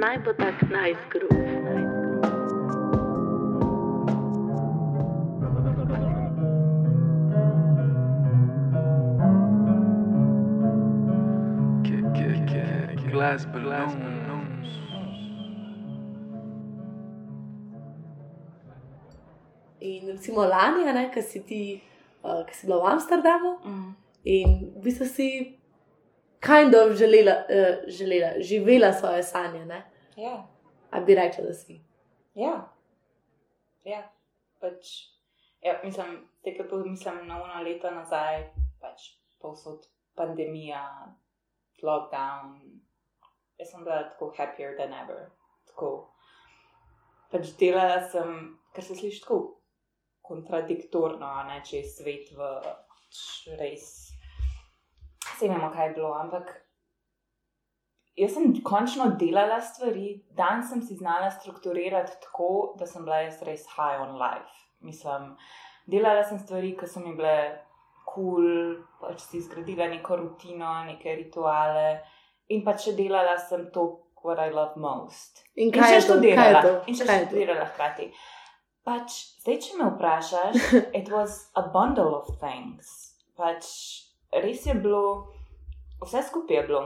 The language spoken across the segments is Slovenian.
naj bo tak nice groove. Glass balloons. In recimo lani, ki si ti, uh, ki si bila v Amsterdamu Mm. in v bistvu si kind of želela, uh, želela živela svoje sanje. Ne? Ja, A bi rekla, da si. ja. ja. Pač, ja mislim, te, ki pomislim na eno leto nazaj, pač povsod pandemija, lockdown. Jaz sem bila tako happier than ever. Tako. Pač delala sem, kar se sliši tako kontradiktorno, ne če je svet v pač res. Vse vemo, kaj je bilo, ampak jaz sem končno delala stvari, dan sem si znala strukturirati tako, da sem bila jaz res high on life. Mislim, delala sem stvari, ki so mi bile kul, cool, pač si zgradila neko rutino, neke rituale in pač še delala sem to, what I love most. In In še to? Študirala. to? In še to? študirala hkrati. Pač, zdaj, če me vprašaš, it was a bundle of things. Pač, res je bilo, vse skupaj je bilo.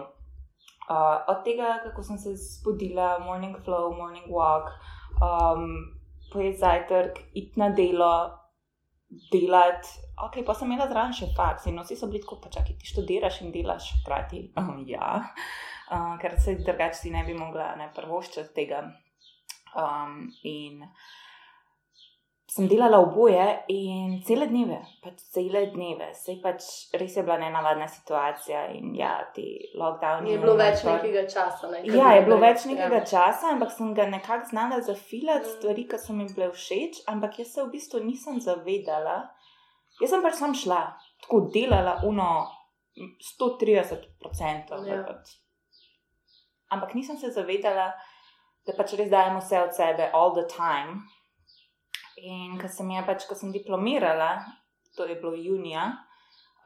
Uh, od tega, kako sem se zbudila, morning flow, morning walk, um, pojet zajtrk, iti na delo, delati. Ok, pa sem imela zraven še faks in vsi so bili tako, pa čakaj, ti študiraš in delaš hkrati. Um, ja, uh, ker se drugače si ne bi mogla ne prvoščiti tega. Um, in sem delala oboje in cele dneve, pač cele dneve, se pač res je bila nenavadna situacija in ja, ti lockdowni. Ni bilo več nadzor. nekega časa. Ne, Ja, je bilo več Ja. nekega časa, ampak sem ga nekako znala zafilati, Mm. stvari, ki so mi bile všeč, ampak jaz se v bistvu nisem zavedala. Jaz sem pač sam šla, tako delala uno 130%. Ja. Ja. Ampak nisem se zavedala, da pač res dajemo vse od sebe, all the time. In ko sem, pač, ko sem diplomirala, to je bilo junija,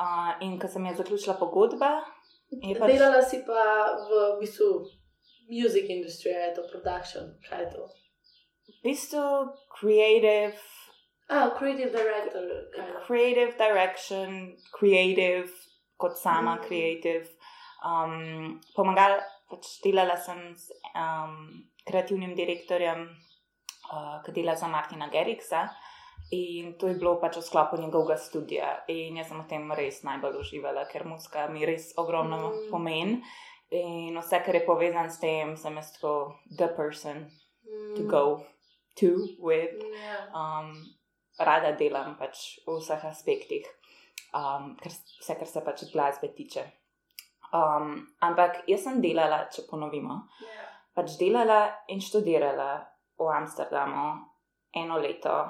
uh, in ko sem je zaključila pogodba, pač. Delala si pa v bistvu music industry, je to production, kaj je to? v bistvu creative, Ah, creative director. Kind of. creative direction, creative, kot sama Mm. creative. Um, pomagala, pač delala sem s um, kreativnim direktorjem, uh, ki dela za Martina Geriksa. In to je bilo pač v sklopu njegovega studia. In jaz sem v tem res najbolj uživala, ker muska mi res ogromno Mm. pomeni. In vse, kar je povezano s tem, sem jaz tako the person to Mm. go to with. Ja. um, rada delam pač v vseh aspektih, um, kar, vse, kar se pač glasbe tiče. Um, ampak jaz sem delala, če ponovimo, Ja. pač delala in študirala v Amsterdamu eno leto,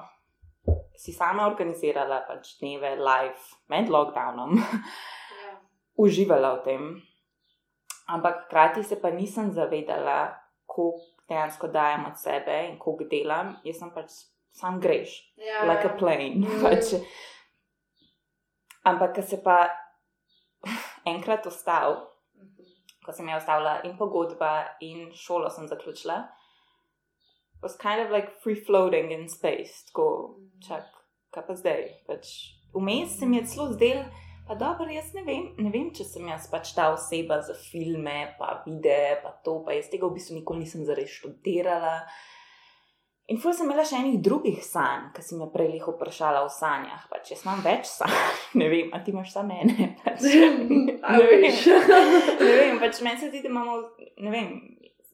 si sama organizirala pač dneve live med lockdownom, Ja. uživala v tem. Ampak hkrati se pa nisem zavedala, koliko dejansko dajem od sebe in koliko delam. Jaz sem pač sam greš, Ja, like a plane. Mm. Pač. Ampak, ko se pa enkrat ostal, Mhm. ko sem jo ostavila in pogodba, in šolo sem zaključila, was kind of like free floating in space, tako čak, kaj pa zdaj. Pač, vmes se mi je celo zdel, pa dobro, jaz ne vem, ne vem, če sem jaz pač ta oseba za filme, pa videe, pa to, pa jaz tega v bistvu nikoli nisem zares študirala. In ful sem imela še enih drugih sanj, ki si me prej leho vprašala o sanjah. Pač jaz imam več sanj, ne vem, a ti imaš samo mene. Pač. I Ne vem. wish. ne vem, pač meni se zdi, da imamo, ne vem,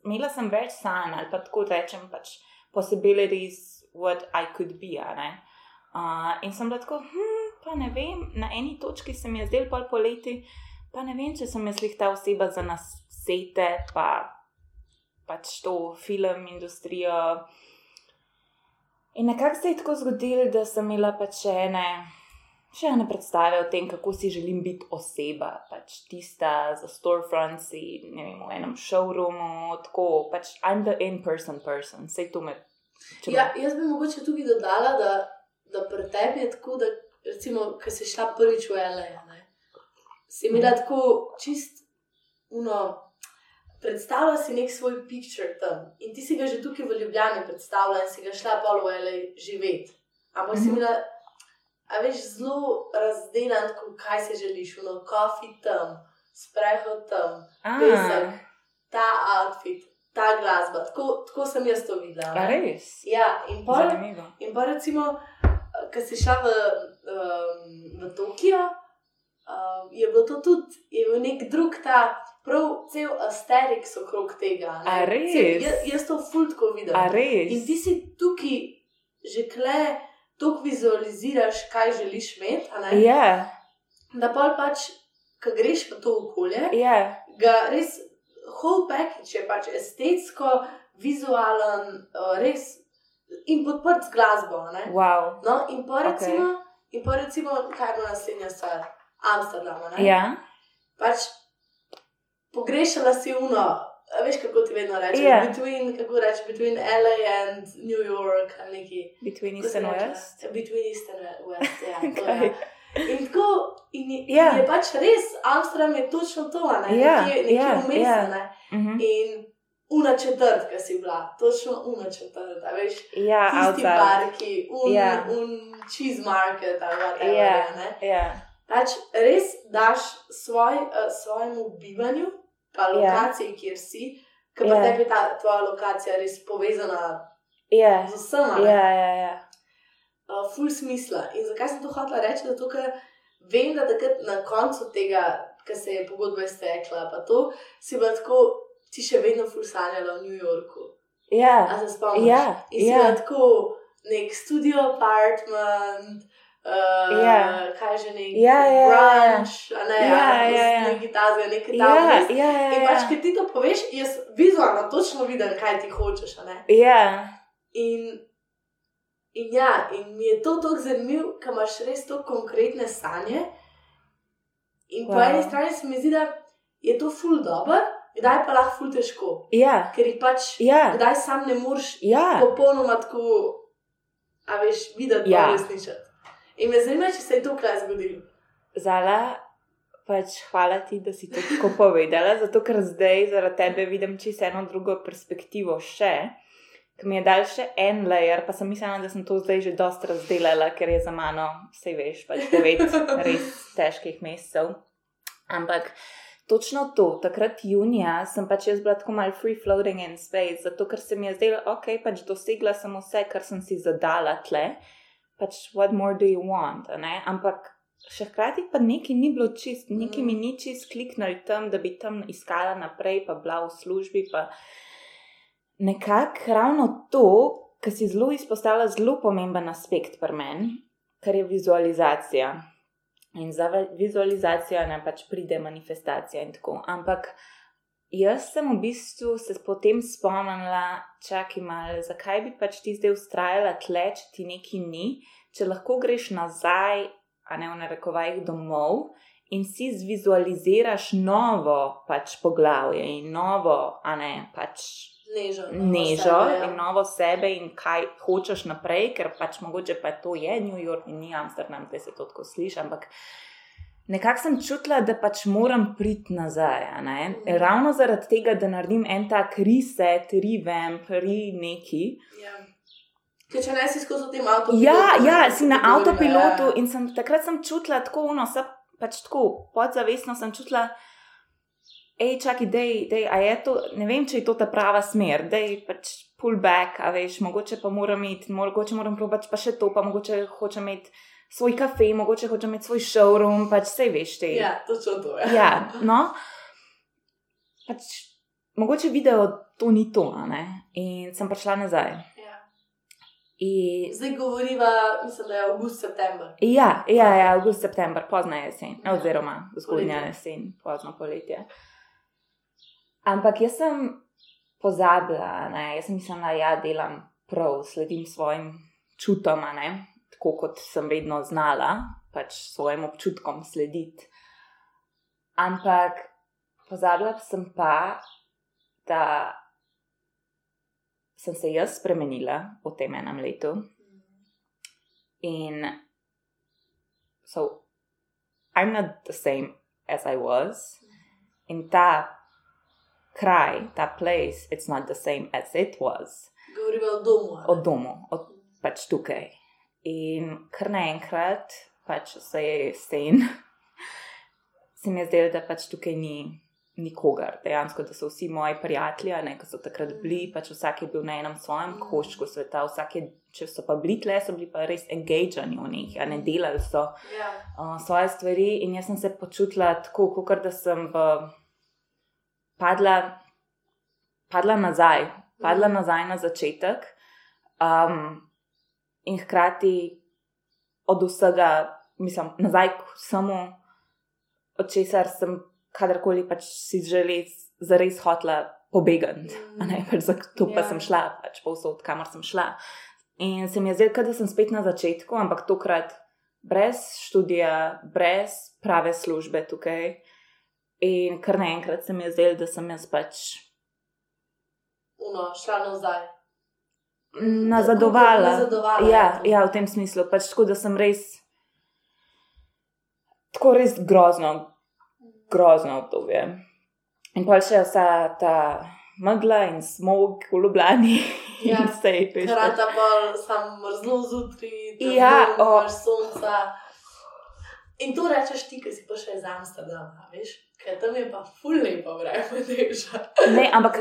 imela sem več sanj ali pa tako rečem, pač possibilities, what I could be. Uh, in sem bila tako, hm, pa ne vem, na eni točki se mi je zdel pol poleti, pa ne vem, če sem lih ta oseba za nas sete, pa pač to film, industrijo. In nekako se je tako zgodilo, da sem imela pač ene, še ene predstave o tem, kako si želim biti oseba, pač tista za storefronts, ne vem, v enem showroomu, tako pač I'm the in-person person, vse to me. če me- Ja, jaz bi mogoče tudi dodala, da, da pri tebi je tako, da recimo, ko si šla prvič v LA, si imela tako čist uno predstavlja si nek svoj picture tam in ti si ga že tukaj v Ljubljani predstavlja in si ga šla pol v LA živeti. Ampak si Mhm. A veš, zelo razdeljen, tako kaj si želiš, no, kofi tam, sprehod tam, pesek, ta outfit, ta glasba. Tako, tako sem jaz to videla. a ne. res? Ja, in Zanimivo. In pa recimo, ko si šla v, um, v Tokio, um, je bilo to tudi, je bil nek drug ta, prav cel asterik okrog tega. ne. A res? Cel- Jaz, jaz to fultko vidim. A res? In ti si tukaj že kle, tako vizualiziraš, kaj želiš imeti, ne? Ja, da pa pač, ko greš v to okolje, ja, ga res, whole package je pač estetsko, vizualen, uh, res in podprt z glasbo. Ne? wow. No, in pa recimo, okay. in pa recimo kaj je bila naslednja stvar? Amsterdam. Ja, Pač pogrešala si uno, veš kako ti vedno rečeš, Ja. yeah. between, kako rečeš, between LA and New York ali neki. between East and? West. Between East and West, ja. to, Kaj? ja. In tako, in je, Ja. in je pač res, Amsterdam je točno to, ne, Ja, nekje, nekje ja, vmes, ja. a ne. Mhm. In una četrt, ki si bila, točno una četrt, veš, Ja, tisti parki, un, Ja. un cheese market ali whatever, Ja, a ne. ja, Pač res daš svoj, uh, svojemu bivanju, pa Ja. lokaciji, kjer si, ker pa Ja. tebi ta tvoja lokacija res povezana ja, z vsem, a ja, ja, ja. uh, ful smisla. In zakaj sem to hotela reči? Zato, ker vem, da takrat na koncu tega, ki se je pogodba iztekla, pa to si bila tako, ti še vedno ful sanjala v New Yorku. A Ja, se spomniš? ja, In si ja. bila tako nek studio apartment. Uh, Ja. Kaj že nek Ja, ja, ja, ja. brunch, a ne, Ja, ja, ja. neki tazga, neki Ja, tazga. ja, ja, In pač, ja. ker ti to poveš, jaz vizualno točno vidim, kaj ti hočeš. Ja, In, in ja, in mi je to tako zanimivo, ker imaš res to konkretne sanje. In wow. po eni strani se mi zdi, da je to ful dobro, kdaj pa lahko ful težko, ja, ker jih pač ja, kdaj sam ne moreš ja. popolnoma tako, a veš, videti, Ja. ja. In me zanima, če se je to kaj zgodilo. Zala, pač hvala ti, da si to tako povedala, zato ker zdaj zaradi tebe vidim čisto eno drugo perspektivo še. Ki mi je dal še en layer, pa sem mislila, da sem to zdaj že dosta razdelala, ker je za mano, vse veš, pač devet res težkih mesecev. Ampak točno to, takrat junija sem pač jaz bila tako mal free floating in space, zato ker se mi je zdelo, ok, pač dosegla sem vse, kar sem si zadala tle, pač what more do you want? Ampak še hkrati pa nekaj ni bilo čist, nekaj mi ni čist kliknil tam, da bi tam iskala naprej, pa bila v službi, nekako ravno to, kar si zelo izpostavlja, zelo pomemben aspekt pri meni, kar je vizualizacija. In za vi- vizualizacijo ne pač pride manifestacija in tako. Ampak jaz sem v bistvu se potem spomnila, čakaj malo, zakaj bi pač ti zdaj ustrajala tle, če ti nekaj ni, če lahko greš nazaj, a ne v narekovajih domov. In si zvizualiziraš novo pač poglavje in novo, a ne pač Nežo. novo nežo sebe, ja. in novo sebe in kaj hočeš naprej, ker pač mogoče pa to je New York in ni Amsterdam, zdaj se to tako sliši, ampak nekako sem čutila, da pač moram priti nazaj. Ravno zaradi tega, da naredim en tak reset, revamp, re neki. Ja. Ker če ne si skozi tem avtopilotu. Ja, ja, si na avtopilotu in sem, takrat sem čutila tako se pač tako podzavestno sem čutila. Ej, čakaj, dej, dej, a je to, ne vem, če je to ta prava smer, dej pač pull back, a veš, mogoče pa moram iti, mogoče moram probati pa še to, pa mogoče hočem imeti svoj kafe, mogoče hočem imeti svoj showroom, pač vse veš te. Ja, točno to je. ja no. Pač, mogoče video to ni to, a ne. In sem prišla nazaj. Ja. In Zdaj govoriva, mislim, da je avgust, september. Ja, ja, ja, avgust, september, pozna jesen, oziroma zgodnja jesen, pozno poletje. Ampak jaz sem pozabila, ne, jaz sem mislila, da ja, delam prav, sledim svojim čutom, ne, tako kot sem vedno znala, pač svojim občutkom slediti. Ampak pozabila sem pa, da sem se jaz spremenila v tem enem letu. In so I'm not the same as I was. In ta kraj, ta place, it's not the same as it was Govorimo o domu. od domu, od pač tukaj. In kar naenkrat, pač se je sen, se mi je zdelo, da pač tukaj ni nikogar, dejansko, da so vsi moji prijatelji, ne, ki so takrat bili, pač vsak je bil na enem svojem koščku sveta, vsak je, če so pa bili tle, so bili pa res engagani v njih, ne delali so Ja. uh, svoje stvari. In jaz sem se počutila tako, kot da sem v, padla, padla nazaj, padla Mhm. nazaj na začetek. Um, in hkrati od vsega, mislim, nazaj k vsemu, od česar sem kadarkoli pač si želel, zares hotla pobegati. a ne, Pač zato pa Ja. sem šla, pač povsod, kamor sem šla. In se mi je zdelo, da sem spet na začetku, ampak tokrat brez študija, brez prave službe tukaj. In kar naenkrat se mi je zdelo, da sem jaz pač Uno, šla nazaj. Nazadovala. Nazadovala, Ja, ja. ja, v tem smislu. Pač tako, da sem res, tako res grozno, grozno obdobje. In pa še vsa ta megla in smog v Ljubljani. Ja. in vse, veš, pač- Hrata bolj, sam mrzlo zjutraj, Ja, o. imaš sonca. In to rečeš ti, ki si pa še iz Amsterdama, veš? Ker tam je pa ful lepo vreme, deža. Ne, ampak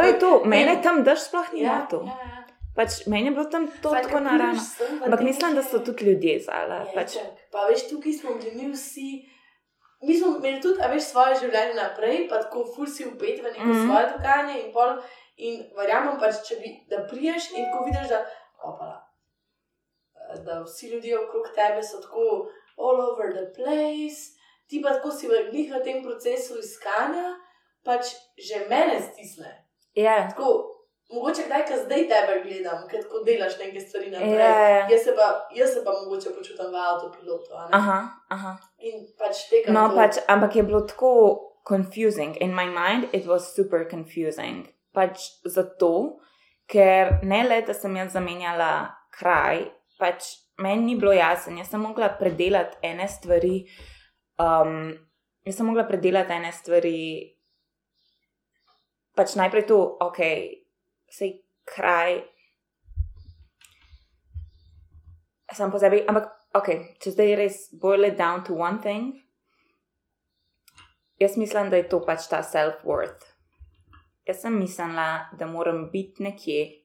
je to, mene tam drž sploh ni Ja, to. ja, ja. Pač meni je bilo tam to Saj, tako ko naravno. Ampak mislim, da so tudi ljudje zala. Ja, Pač, itak. Pa veš, tukaj smo bili mi vsi. Mi smo imeli tudi, a veš, svoje življenje naprej, pa tako ful si upet v neko mm. -hmm. svoje dogajanje in pol. In verjamem pač, če bi, da priješ in ko vidiš, da, opala, da vsi ljudje okrog tebe so tako all over the place, ti pa tako si v njih v tem procesu iskanja, pač že mene stisne. ja, Tako, mogoče kdaj, ko zdaj tebe gledam, ker tako delaš neke stvari naprej. Ja. Jaz se pa, jaz se pa mogoče počutim v avtopilotu. aha, aha. In pač tega No, to- pač, ampak je bilo tako confusing. In my mind, it was super confusing. Pač zato, ker ne le, da sem jaz zamenjala kraj, pač meni ni bilo jasno. Jaz sem mogla predelati ene stvari. Um, jaz sem mogla predelati ene stvari. Pač najprej to, ok, sej kraj. Sem pozabil, ampak ok, če zdaj res boil it down to one thing. Jaz mislim, da je to pač ta self-worth. Jaz sem mislila, da moram biti nekje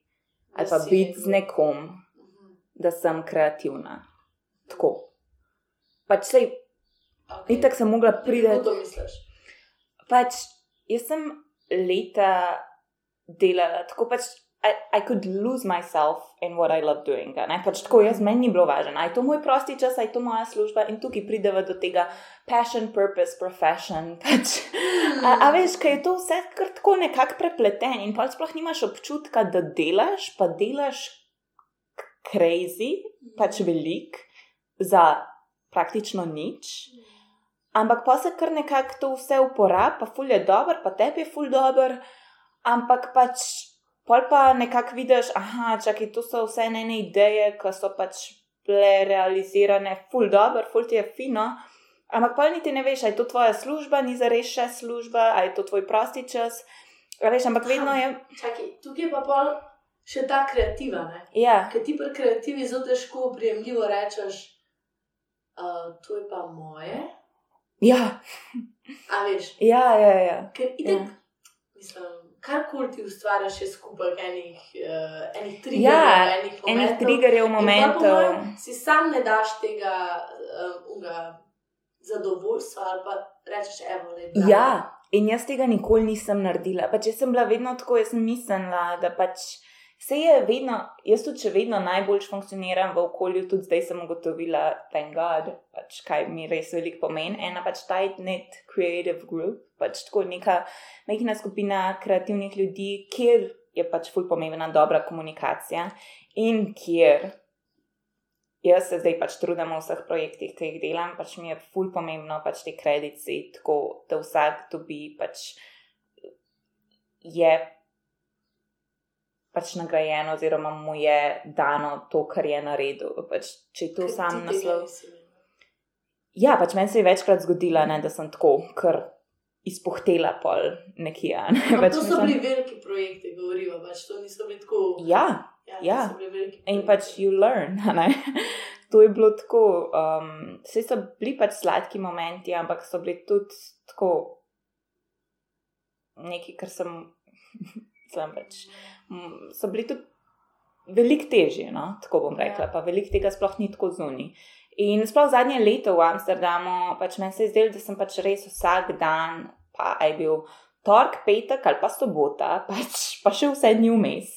ali pa biti z nekom, Mhm. da sem kreativna. Tako. Pač sej, Okay. itak sem mogla Kako priti. to misliš? Pač jaz sem leta delala, tako pač. I, I could lose myself in what I love doing. Ne? Pač tako, jaz meni ni bilo važno. Aj to moj prosti čas, aj to moja služba in tukaj prideva do tega passion, purpose, profession. Pač. A, a veš, kaj je to vse kar tako nekako prepleteno in pa sploh nimaš občutka, da delaš, pa delaš crazy, pač velik, za praktično nič. Ampak pa se kar nekako to vse uporablja, pa ful je dober, pa tebi je ful dober, ampak pač pol pa nekako vidiš, aha, čakaj, to so vse ene ideje, ki so pač bile realizirane, ful dober, ful ti je fino. Ampak pa niti ne veš, ali je to tvoja služba, ni za res še služba, ali je to tvoj prosti čas. A veš, ampak vedno je. Čakaj, tukaj je pa pol še ta kreativa. Ne? Ja, Ker ti pri kreativi zelo težko prijemljivo rečeš, uh, to je pa moje. ja, A veš, ja, ja. ja. ker itek, Ja. mislim, karkoli ti ustvarjaš, je skupaj enih, uh, enih triggerjev, Ja, enih Enih momentov. triggerjev, pol po momentov. mojem Si sam ne daš tega uh, zadovoljstva ali pa rečeš, evo, le. bravo. Ja, in jaz tega nikoli nisem naredila. Pač jaz sem bila vedno tako, jaz sem mislila, da pač se je vedno, jaz tudi še vedno najbolj funkcioniram v okolju, tudi zdaj sem ugotovila, God, pač kaj mi res veliko pomeni. Ena pač tight knit creative group, pač tako neka majhna skupina kreativnih ljudi, kjer je pač ful pomembna dobra komunikacija in kjer jaz se zdaj pač trudim v vseh projektih, ki jih delam, pač mi je ful pomembno, pač te kredici, tako da vsak dobi pač je pač nagrajen, oziroma mu je dano to, kar je naredil. Pač, če je to Ker sam naslov. Ja, pač meni se je večkrat zgodilo, ne, da sem tako, ker izpuhtela pol nekje. Ne? Ampak Pač to so mislim- bili veliki projekti, govoriva, pač to niso bili tako. Ja, ja, ja. in pač you learn. To je bilo tako, um, vse so bili pač sladki momenti, ampak so bili tudi tako neki, kar sem, sem pač, mm, so bili tudi veliko težji, no? tako bom rekla, Ja. pa veliko tega sploh ni tako zunaj. In sploh zadnje leto v Amsterdamu, pač meni se je zdelo, da sem pač res vsak dan, pa aj bil torek, petek ali pa sobota, pač, pa še vse dni vmes.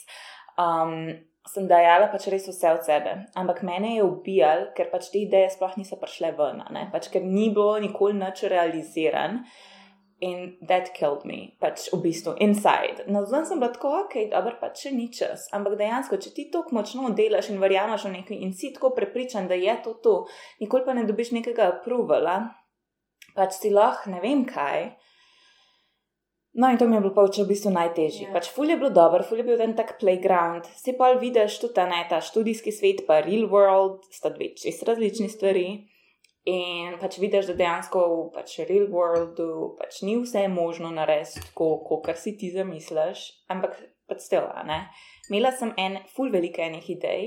Um, sem dajala pač res vse od sebe. Ampak mene je ubijal, ker pač te ideje sploh niso prišle ven, pač ker ni bilo nikoli nič realiziran. In that killed me, pač v bistvu inside. Na zven sem bila tako, ok, dobro, pač še ni čas. Ampak dejansko, če ti tako močno delaš in verjameš v nekaj in si tako prepričan, da je to to, nikoli pa ne dobiš nekega approvala, pač si lahko ne vem kaj. No, in to mi je bilo pa v bistvu najtežje. Ja. Pač ful je bilo dobro, ful je bil en tak playground. Si pa vidiš tudi ta, ne, ta študijski svet, pa real world, sta dve čisto različni stvari. In pač vidiš, da dejansko v pač real worldu pač ni vse možno narediti tako, kot si ti zamisliš, ampak pač stela. Ne? Imela sem en ful veliko enih idej,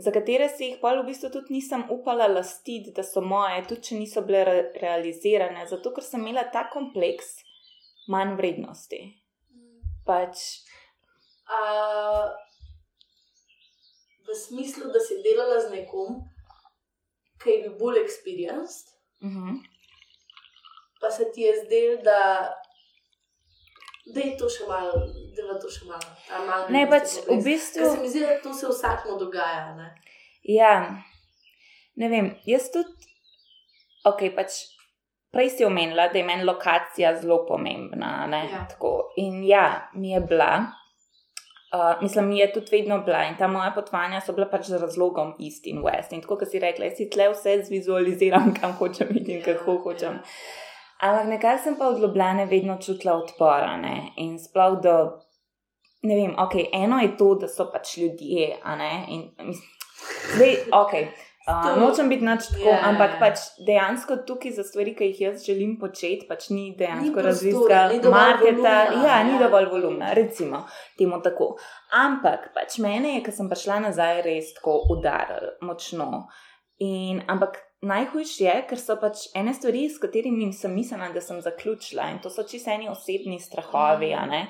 za katere si jih pa v bistvu tudi nisem upala lastiti, da so moje, tudi če niso bile re realizirane, zato ker sem imela ta kompleks manj vrednosti. Pač, A, v smislu, da si delala z nekom, ki je bil bolj experienced, uh -huh. pa se ti je zdelo, da, da je to še malo, da je to še malo. malo ne, pač v bistvu. Ker se mi zdi, da to se vsakmu dogaja. Ne? Ja, ne vem, jaz tudi, ok, pač prej si omenila, da je meni lokacija zelo pomembna. Ne, Ja. Tako. In ja, mi je bila. Uh, mislim, mi je tudi vedno bila in ta moja potovanja so bila pač z razlogom East in West. In tako, kot si rekla, jaz si tle vse zvizualiziram, kam hočem iti in kako Ja, hočem. ja. Ampak nekaj sem pa od Ljubljane vedno čutila odpora. Ne? In sploh do, ne vem, ok, eno je to, da so pač ljudje, a ne. In, mislim, zdaj, ok. Uh, To- nočem biti nič tako, yeah. ampak pač dejansko tukaj za stvari, ki jih jaz želim početi, pač ni dejansko prostora, raziska ni dovolj marketa. volumna, Ja, ni ja. dovolj volumna, recimo temu tako. Ampak pač mene je, ko sem prišla nazaj, res tako udaril močno. In, ampak najhujše je, ker so pač ene stvari, s katerimi sem mislila, da sem zaključila, in to so čisto eni osebni strahovi, ne,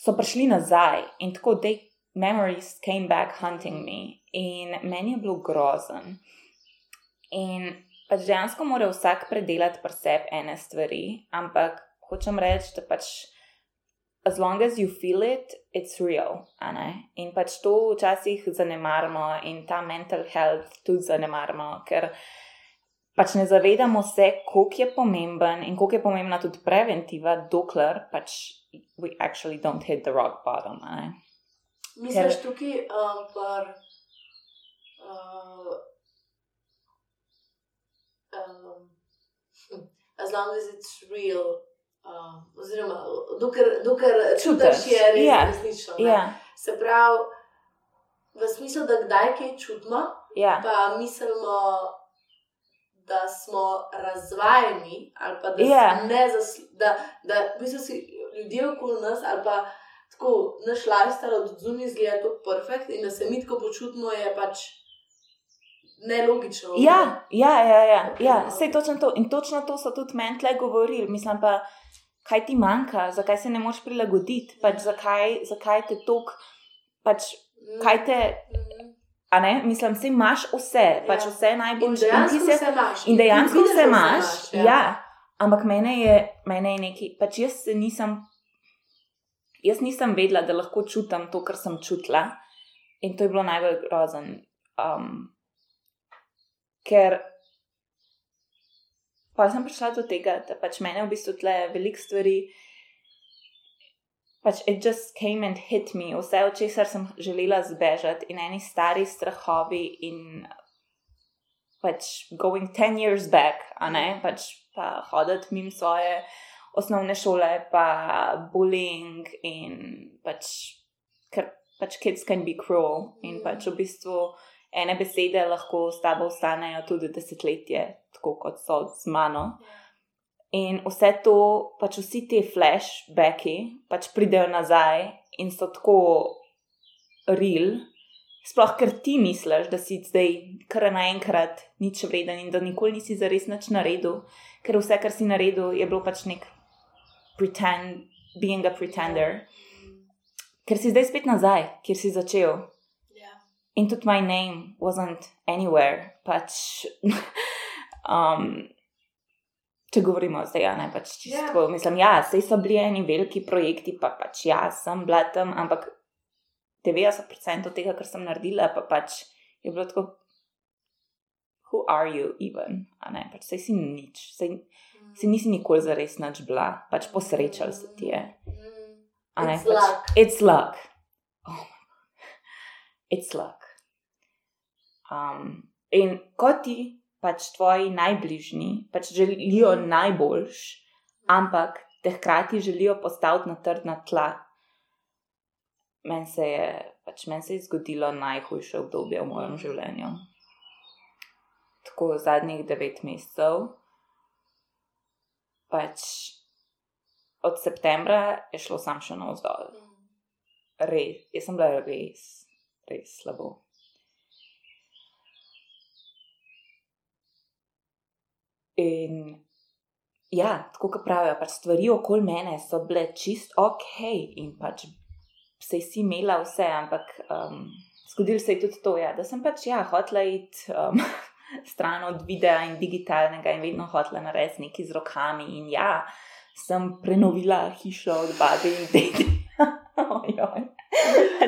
so prišli nazaj in tako, da memories came back hunting me. In meni je bilo grozen. In pač dejansko mora vsak predelati pri sebi ene stvari, ampak hočem reči, da pač. As long as you feel it, it's real. In pač to včasih zanemarimo, in ta mental health tudi zanemarimo, ker pač ne zavedamo se, koliko je pomemben in koliko je pomembna tudi preventiva, dokler pač we actually don't hit the rock bottom. ne. Misliš Ker- tukaj, um, par, uh, um, as long as it's real, uh, oziroma dokler, dokler čutiš, je res ja, resnično. ne. Ja, Se pravi, v smislu, da kdaj kaj čutimo, ja, pa mislimo, da smo razvajeni, ali pa da, yeah. ne zasl- da, da v bistvu si ljudje okoli nas, ali pa tako naš lifestyle od zunaj izgleda tako perfekt in da se mi tako počutimo, je pač nelogično. ja, ja, ja, ja, ja. Vse točno to. In točno to so tudi meni tle govorili. Mislim pa, kaj ti manjka, zakaj se ne moreš prilagoditi, pač zakaj, zakaj te tok, pač kaj te, a ne, mislim, si imaš vse, pač Ja. vse In najboljše. dejansko ti se- vse imaš. In dejansko vidiš, vse da imaš, ja. ja. Ampak mene je, mene je nekaj, pač jaz se nisem, jaz nisem vedela, da lahko čutim to, kar sem čutila. In to je bilo najbolj grozen. Um, ker pa sem prišla do tega, da pač mene v bistvu tle veliko stvari. Pač it just came and hit me, vse od česar sem želela zbežati, in eni stari strahovi, in pač going ten years back, a ne, pač pa hoditi mimo svoje osnovne šole, pa bullying in pač, ker pač kids can be cruel in Mm. pač v bistvu ene besede lahko s tabo ostanejo tudi desetletje, tako kot so z mano. In vse to, pač vsi ti flashbacki, pač pridejo nazaj in so tako real. Sploh, ker ti misliš, da si zdaj kar naenkrat nič vreden in da nikoli nisi zares nič naredil, ker vse, kar si naredil, je bilo pač nek pretend, being a pretender. Ker si zdaj spet nazaj, kjer si začel. Ja. In tudi my name wasn't anywhere. Pač, um, če govorimo zdaj, ja, ne pač čisto. Ja. Yeah. Mislim, ja, sej so bili eni veliki projekti, pa pač ja, sem bila tam, ampak 90% od tega, kar sem naredila, pa pač je bilo tako. Who are you even? A ne, pač sej si nič, sej si nisi nikoli zares nič bila, pač posrečal se ti je. A ne, It's pač, luck. It's luck. Oh. It's luck. Um, in kot ti, pač tvoji najbližji, pač želijo najboljš, ampak te hkrati želijo postaviti na trdna tla. Meni se je, pač meni se je zgodilo najhujše obdobje v mojem življenju. Tako zadnjih devet mesecev. Pač od septembra je šlo sam še navzdol. Res, jaz sem bila res, res slabo. In ja, tako kot pravijo, pač stvari okoli mene so bile čist ok, in pač se si imela vse, ampak um, zgodilo se je tudi to, ja, da sem pač ja, hotela iti um, stran od videa in digitalnega in vedno hotela narediti nekaj z rokami. In ja, sem prenovila hišo od babe in dedi. Ojoj.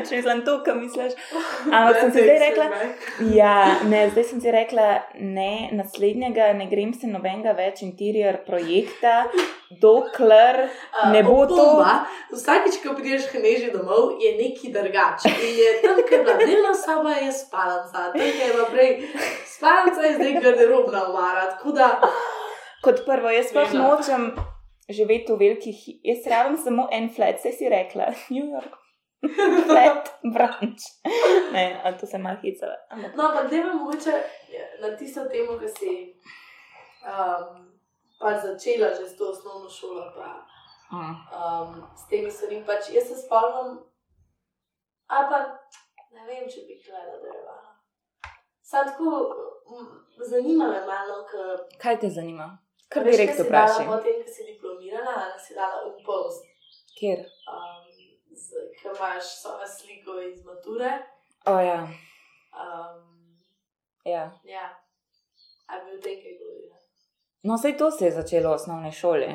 Če mislim to, kar misliš. Ampak sem si zdaj rekla, ja, ne, zdaj sem si rekla, ne, naslednjega ne grem se nobenega več interior projekta, dokler ne bo to. Opomba, Vsakič, ko prideš hneži domov, je neki drugače. Je tam, kjer je bila dnevna soba, je spalnica, tam, kjer je bila prej spalnica, je zdaj garderobna omara. Da, Kot prvo, jaz da. nočem živeti v velikih, jaz rabim samo en flat, saj si rekla, New York. Flat branch. Ne, a to se malo ampak- no, ampak da mogoče na tisto temo, ki si um, pač začela že s to osnovno šolo, pa Mm. um, s temi stvarmi. Pač jaz se spomnim, ali pa ne vem, če bi kaj nadaljevala. Sam tako, zanima me malo, ker Kaj te zanima? Kar veš, direkt kaj si dala vprašaj. Potem, ko si diplomirala, si dala v post, Kjer? um, ko imaš svojo sliko iz mature. O ja, Um, ja. ja, a bi o tem kaj govorila. No, sej to se je začelo v osnovni šoli.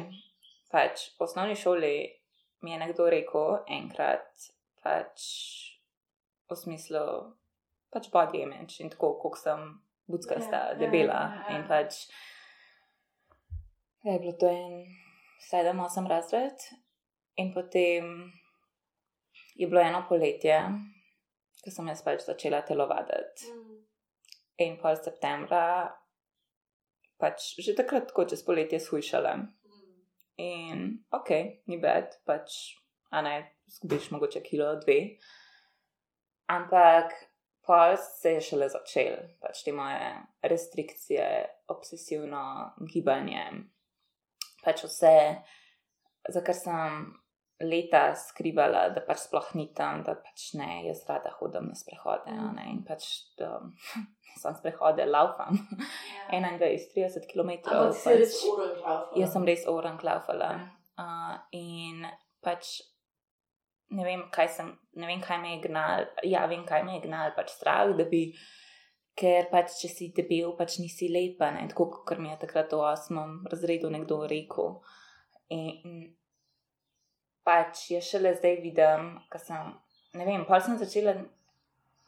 Pač, v osnovni šoli mi je nekdo rekel enkrat, pač, v smislu, pač body image in tako, kot sem buckasta, Ja, ja, debela. ja, ja. In pač, je bilo to en sedem, osem razred, in potem je bilo eno poletje, ko sem jaz pač začela telovaditi. Mm. In pol septembra, pač že takrat, ko čez poletje shujšala. Mm. In ok, ni bed, pač, a ne, zgubiš mogoče kilo, dve. Ampak pol se je šele začel, pač te moje restrikcije, obsesivno gibanje, pač vse, za kar sem leta skrivala, da pač sploh ni tam, da pač ne, jaz rada hodim na sprehode, ne, in pač da sem sprehode, laufam. Ja. 21-30 km. Ampak si res uro in prav. Jaz sem res oran klaufala. Uh, in pač ne vem, kaj sem, ne vem, kaj me je gnal, ja, vem, kaj me je gnal, pač strah, da bi, ker pač, če si debel, pač nisi lepa, ne, tako kot mi je takrat v osmem razredu nekdo rekel. In pač je šele zdaj vidim, ker sem, ne vem, pa sem začela.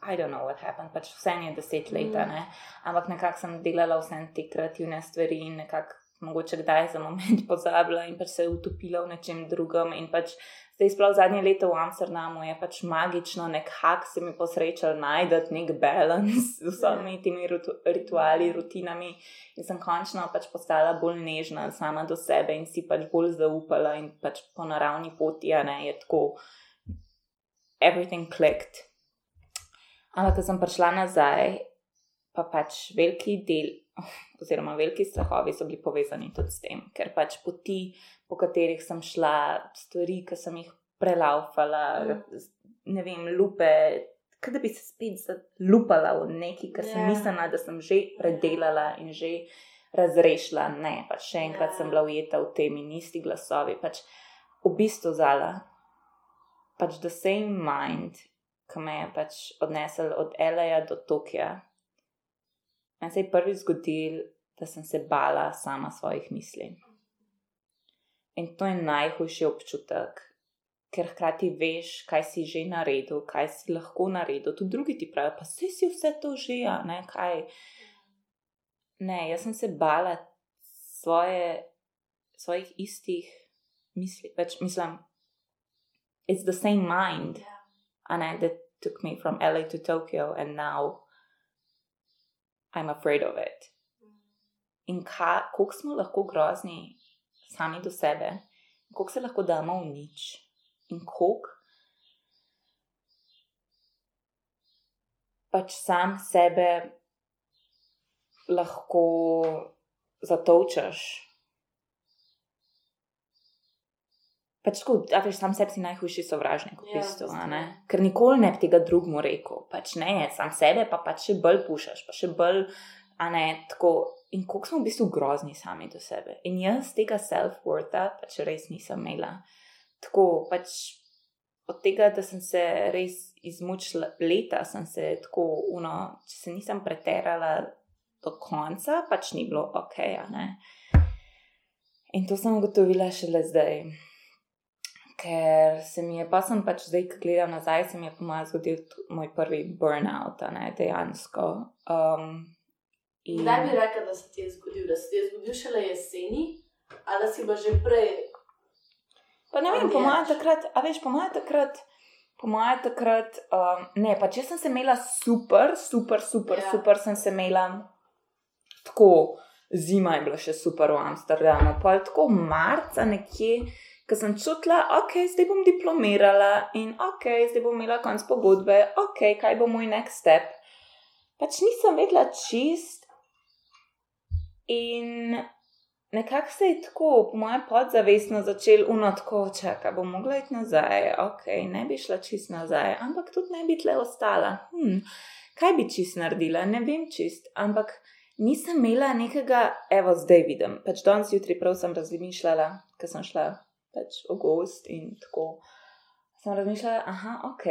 I don't know what happened, pač vse je deset let, Mm. ne. Ampak nekako sem delala vse te kreativne stvari in nekako mogoče kdaj za moment pozabila in pač se utopila v nečem drugem. In pač zdaj, sploh zadnje leto v Amsterdamu je pač magično, nekako se mi posrečal najti nek balans z vsemi temi ritu- rituali, rutinami. In sem končno pač postala bolj nežna sama do sebe in si pač bolj zaupala in pač po naravni poti, a ne je tako. Everything clicked. Ampak, ko sem prišla nazaj, pa pač veliki del, oziroma veliki strahovi so bili povezani tudi s tem, ker pač poti, po katerih sem šla, stvari, ki sem jih prelaufala, Mm. ne vem, lupe. Kaj da bi se spet zalupala v neki, kar sem Ja. mislila, da sem že predelala in že razrešila. Ne, pač še enkrat Ja. sem bila ujeta v tem in isti glasovi. Pač v bistvu zala, pač the same mind, ki me je pač odnesel od L.A. do Tokija. Meni se je prvi zgodil, da sem se bala sama svojih misli. In to je najhujši občutek, ker hkrati veš, kaj si že naredil, kaj si lahko naredil. Tudi drugi ti pravijo, pa vse si vse to že, a ne kaj. Ne, jaz sem se bala svoje, svojih istih misli. Več mislim, it's the same mind, Ja. a ne, that took me from LA to Tokyo, and now I'm afraid of it. In ka- koliko smo lahko grozni sami do sebe, koliko se lahko damo v nič, in koliko pač sam sebe lahko zatovčeš. Pač tako, a veš, sam sebi si najhujši sovražnik v Ja, bistvu, a bistvu. ne? Ker nikoli ne bi tega drugmu rekel, pač ne, sam sebe pa pač še bolj pušaš, pa še bolj, a ne, tako. In koliko smo v bistvu grozni sami do sebe. In jaz tega self-wortha pač res nisem imela. Tako pač od tega, da sem se res izmučila, leta sem se tako, uno, če se nisem preterala do konca, pač ni bilo ok. In to sem ugotovila šele zdaj. Ker se mi je, pa sem pač zdaj, ko gledam nazaj, se mi je po mojem zgodil moj prvi burnout, ne dejansko. Um, in- Kdaj bi rekel, da se ti je zgodil? Da se ti je zgodil šele jeseni, ali si pa že prej? Pa ne vem, po mojem takrat, a veš, po mojem takrat, po mojem takrat, um, ne, pa če sem se imela super, super, super, Ja. super, sem se imela tako, zima je bila še super v Amsterdamu, pa tako marca nekje, ko sem čutila, ok, zdaj bom diplomirala in ok, zdaj bom imela konc pogodbe, ok, kaj bo moj next step. Pač nisem vedela čist in nekako se je tako, po mojem, podzavestno začel unotko, čaka, bom mogla iti nazaj, ok, ne bi šla čist nazaj, ampak tudi ne bi tle ostala. Hm, kaj bi čist naredila, ne vem čist, ampak nisem imela nekega, evo, zdaj vidim. Pač danes jutri prav sem razmišljala, ker sem šla pač v gost in tako. Sem razmišljala, aha, ok,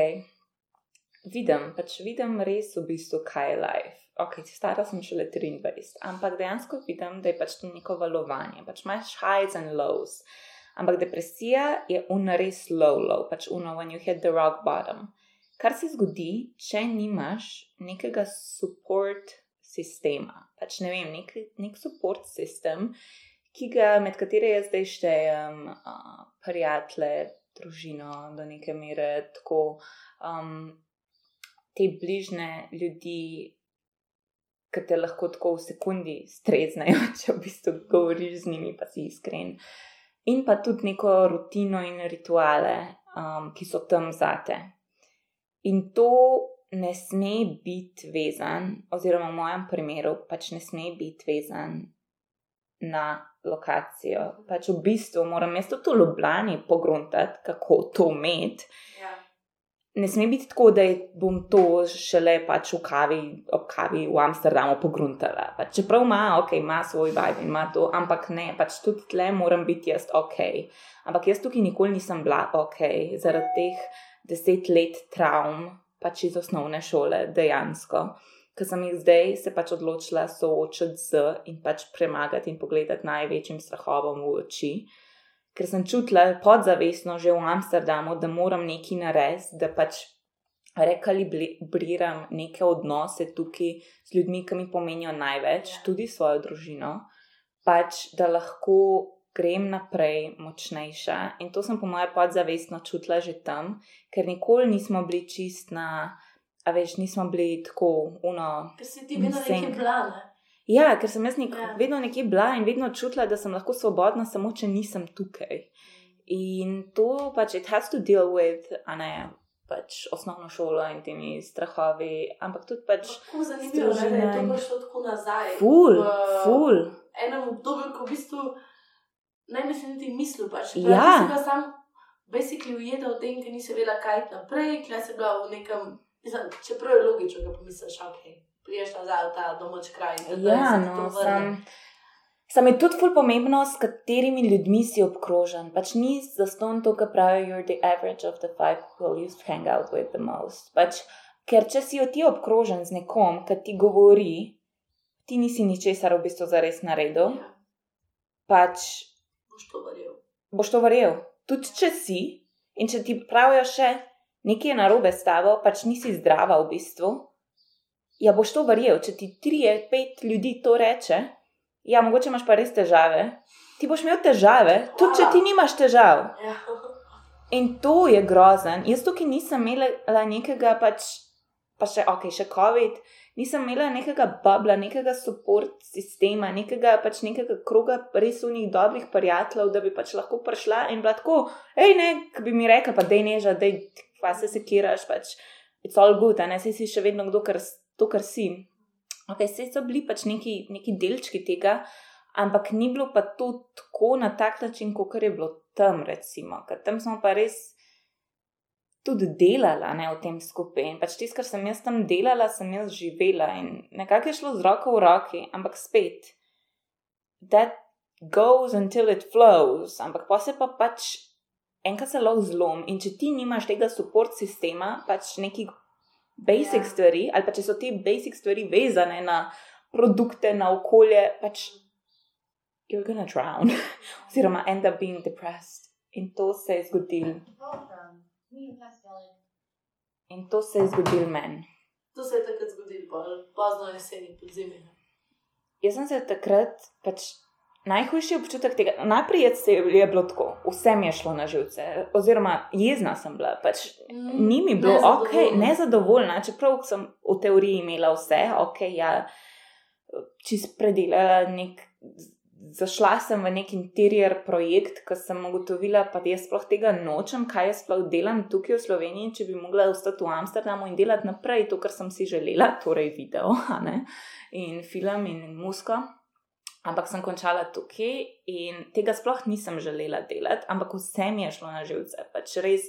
vidim, pač vidim res v bistvu, kaj je life. Ok, stara sem šele 23, ampak dejansko vidim, da je pač to neko valovanje, pač imaš highs and lows. Ampak depresija je una res low, low, pač una when you hit the rock bottom. Kar se zgodi, če nimaš nekega support sistema, pač ne vem, nek, nek support sistem, ki ga med katere jaz zdaj štejem, uh, prijatelje, družino do neke mere, tako um, te bližne ljudi, ki te lahko tako v sekundi streznejo, če v bistvu govoriš z njimi, pa si iskren. In pa tudi neko rutino in rituale, um, ki so tam zate. In to ne sme biti vezan, oziroma v mojem primeru, pač ne sme biti vezan na lokacijo. Pač v bistvu moram jaz tudi v Ljubljani pogruntati, kako to imeti. Ja. Ne sme biti tako, da bom to šele pač v kavi, ob kavi v Amsterdamu pogruntala. Pač čeprav ima, ok, ima svoj vibe in ima to, ampak ne, pač tudi tle moram biti jaz ok. Ampak jaz tukaj nikoli nisem bila ok, zaradi teh deset let travm, pač iz osnovne šole, dejansko. Ker sem jih zdaj se pač odločila soočiti z in pač premagati in pogledati največjim strahovom v oči ker sem čutila podzavestno že v Amsterdamu, da moram nekaj narediti, da pač rekalibriram neke odnose tukaj z ljudmi, ki mi pomenijo največ, Ja. tudi svojo družino, pač da lahko grem naprej močnejša. In to sem po mojem podzavestno čutila že tam, ker nikoli nismo bili čist na, a veš, nismo bili tako uno. Ker si ti vedno Insane. nekaj blane. Ja, ker sem jaz nek, Ja. vedno nekje bila in vedno čutila, da sem lahko svobodna, samo če nisem tukaj. In to pač it has to deal with, a ne, pač osnovno šolo in temi strahovi, ampak tudi pač Tako zanimivo, ne, da je to prišlo tako nazaj. ful, v ful. enem obdobju, ko v bistvu ne bi si niti mislil. Pač. Ja. Ja. Sam basically ujeta v tem, ker nisi vedela, kaj naprej, ker si bila v nekem, čeprav je logično, da pomisliš, ok, priješ nazaj v ta domač kraj. Ja, no, sam. Sam je tudi ful pomembno, s katerimi ljudmi si obkrožen. Pač ni zaston to, kar pravijo, you're the average of the five people you hang out with the most. Pač, ker če si ti obkrožen z nekom, ki ti govori, ti nisi ničesar v bistvu zares naredil, Ja, pač boš to verjel. boš to verjel. Tudi če si in če ti pravijo še nekaj je narobe s tabo, pač nisi zdrava v bistvu. Ja, boš to verjel, če ti trije, pet ljudi to reče. Ja, mogoče imaš pa res težave. Ti boš imel težave, tudi če ti nimaš težav. In to je grozen. Jaz tukaj nisem imela nekega, pač, pa še ok, še COVID, nisem imela nekega babla, nekega support sistema, nekega, pač nekega kroga res unih dobrih prijateljev, da bi pač lahko prišla in bila tako, hej, ne, ki bi mi rekla, pa dej neža, dej, pa se sekiraš, pač, it's all good, ne, saj si še vedno kdo, kar, to, kar si. Ok, vse so bili pač neki, neki delčki tega, ampak ni bilo pa to tako na tak način, kot je bilo tam, recimo, ker tam smo pa res tudi delala ne, v tem skupaj. In pač tisto, kar sem jaz tam delala, sem jaz živela in nekako je šlo z roko v roki, ampak spet, that goes until it flows, ampak pa se pa pač enkrat se lahko zlom in če ti nimaš tega support sistema, pač nekih basic Ja. stvari, ali pa če so te basic stvari vezane na produkte, na okolje, pač you're gonna drown, oziroma end up being depressed. In to se je zgodilo. In to se je zgodilo meni. To se je takrat zgodilo, pa pozno jeseni pod zimi. Jaz sem se takrat, pač najhujši občutek tega, najprej je, se je bilo tako, vse mi je šlo na živce, oziroma jezna sem bila, pač ni mi bilo ok, Nezadovoljna. nezadovoljna, čeprav sem v teoriji imela vse, ok, ja, čist predelala nek. Zašla sem v nek interior projekt, ki sem ugotovila, pa da jaz sploh tega nočem, kaj jaz sploh delam tukaj v Sloveniji, če bi mogla ostati v Amsterdamu in delati naprej to, kar sem si želela, torej video in film in musko. Ampak sem končala tukaj in tega sploh nisem želela delati, ampak vse mi je šlo na živce. Pač res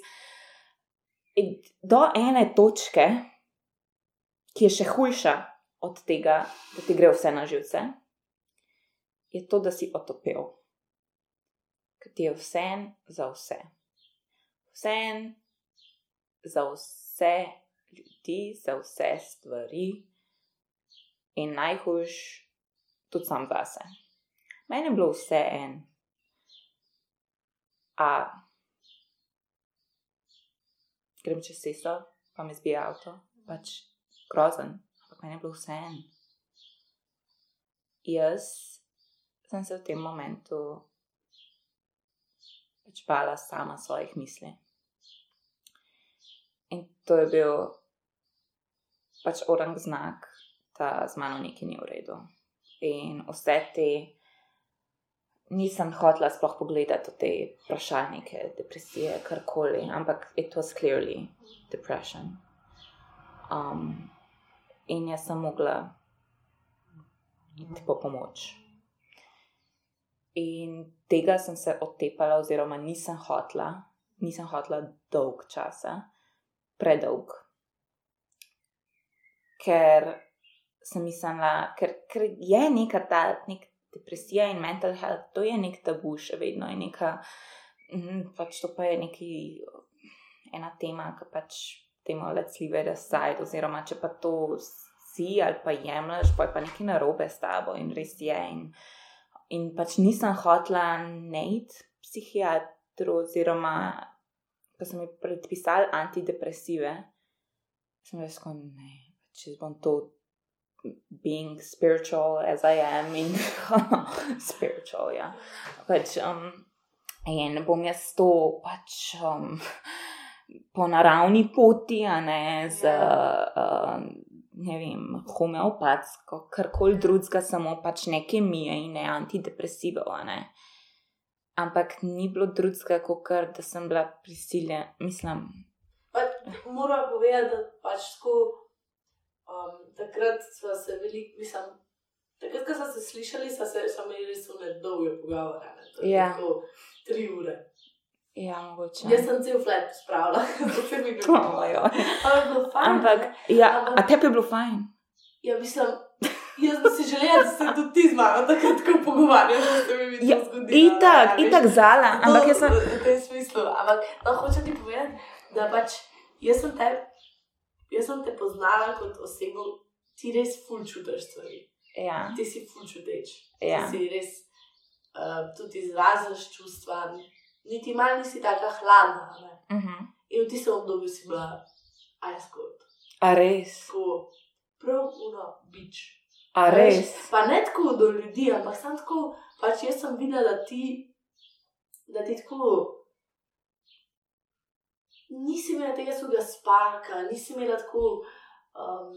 do ene točke, ki je še hujša od tega, da ti gre vse na živce, je to, da si otopel. Ker ti je vse za vse. Vse za vse ljudi, za vse stvari in najhujš tudi sam zase. Meni je bilo vse en. A grem čez cesto, pa mi zbija avto, pač grozen, ampak meni je bilo vse en. Jaz sem se v tem momentu pač bala sama svojih misli. In to je bil pač orang znak, da z mano nekaj ni v redu. In vse te nisem hotela sploh pogledati v te vprašalnike, depresije, karkoli, ampak it was clearly depression. Um, in jaz sem mogla iti po pomoč. In tega sem se otepala, oziroma nisem hotla, nisem hotla dolg časa, predolg. Ker sem mislila, ker, ker je neka ta nek depresija in mental health, to je nek tabu še vedno, je neka, mm, pač to pa je neki ena tema, ki pač temu let's leave it aside, oziroma če pa to si ali pa jemliš, pa je pa nekaj narobe s tabo in res je. In, in pač nisem hotla najti psihiatru, oziroma ko so mi predpisali antidepresive, sem rekel, ne, če bom to being spiritual as I am in spiritual, ja. Pač, um, in bom jaz to pač um, po naravni poti, a ne z, uh, ne vem, homeopatsko, karkoli drugega, samo pač ne kemije in ne antidepresivo, a ne. Ampak ni bilo drugega, kot kar, da sem bila prisiljena, mislim, Pa, moram povedati, da pač tako, um, takrat smo se veliko, mislim, takrat, ko smo se slišali, smo se imeli res ne dolge pogovore. Ne? To je Ja. Tako, tri ure. Ja, mogoče. Jaz sem cel flat spravila, zato mi je bilo. Ampak, bilo fajn, Ampak, ne. ja, Ampak- a tebi je bilo fajn? Ja, mislim, jaz bi si želela, da se tudi ti z mano tako tako pogovarjali, da se mi bi to Ja, zgodilo. Itak, ne, a veš. itak zala, ampak To jaz sem. V, v tem smislu. Ampak no, hočem ti povedati, da pač jaz sem te, jaz sem te poznala kot osebo, ti res ful čutiš stvari. Ja, Ti si ful čuteč. ja. Ti si res uh, tudi izražaš čustva, niti malo nisi tako hladna. Ne? Mhm. In v tistem obdobju si bila ice cold. A res, Tako prav uno bič. a res. Pa ne tako do ljudi, ampak sem tako, pač jaz sem videla, da ti, da ti tako. Nisi imela tega svojega sparka, nisi imela tako, um,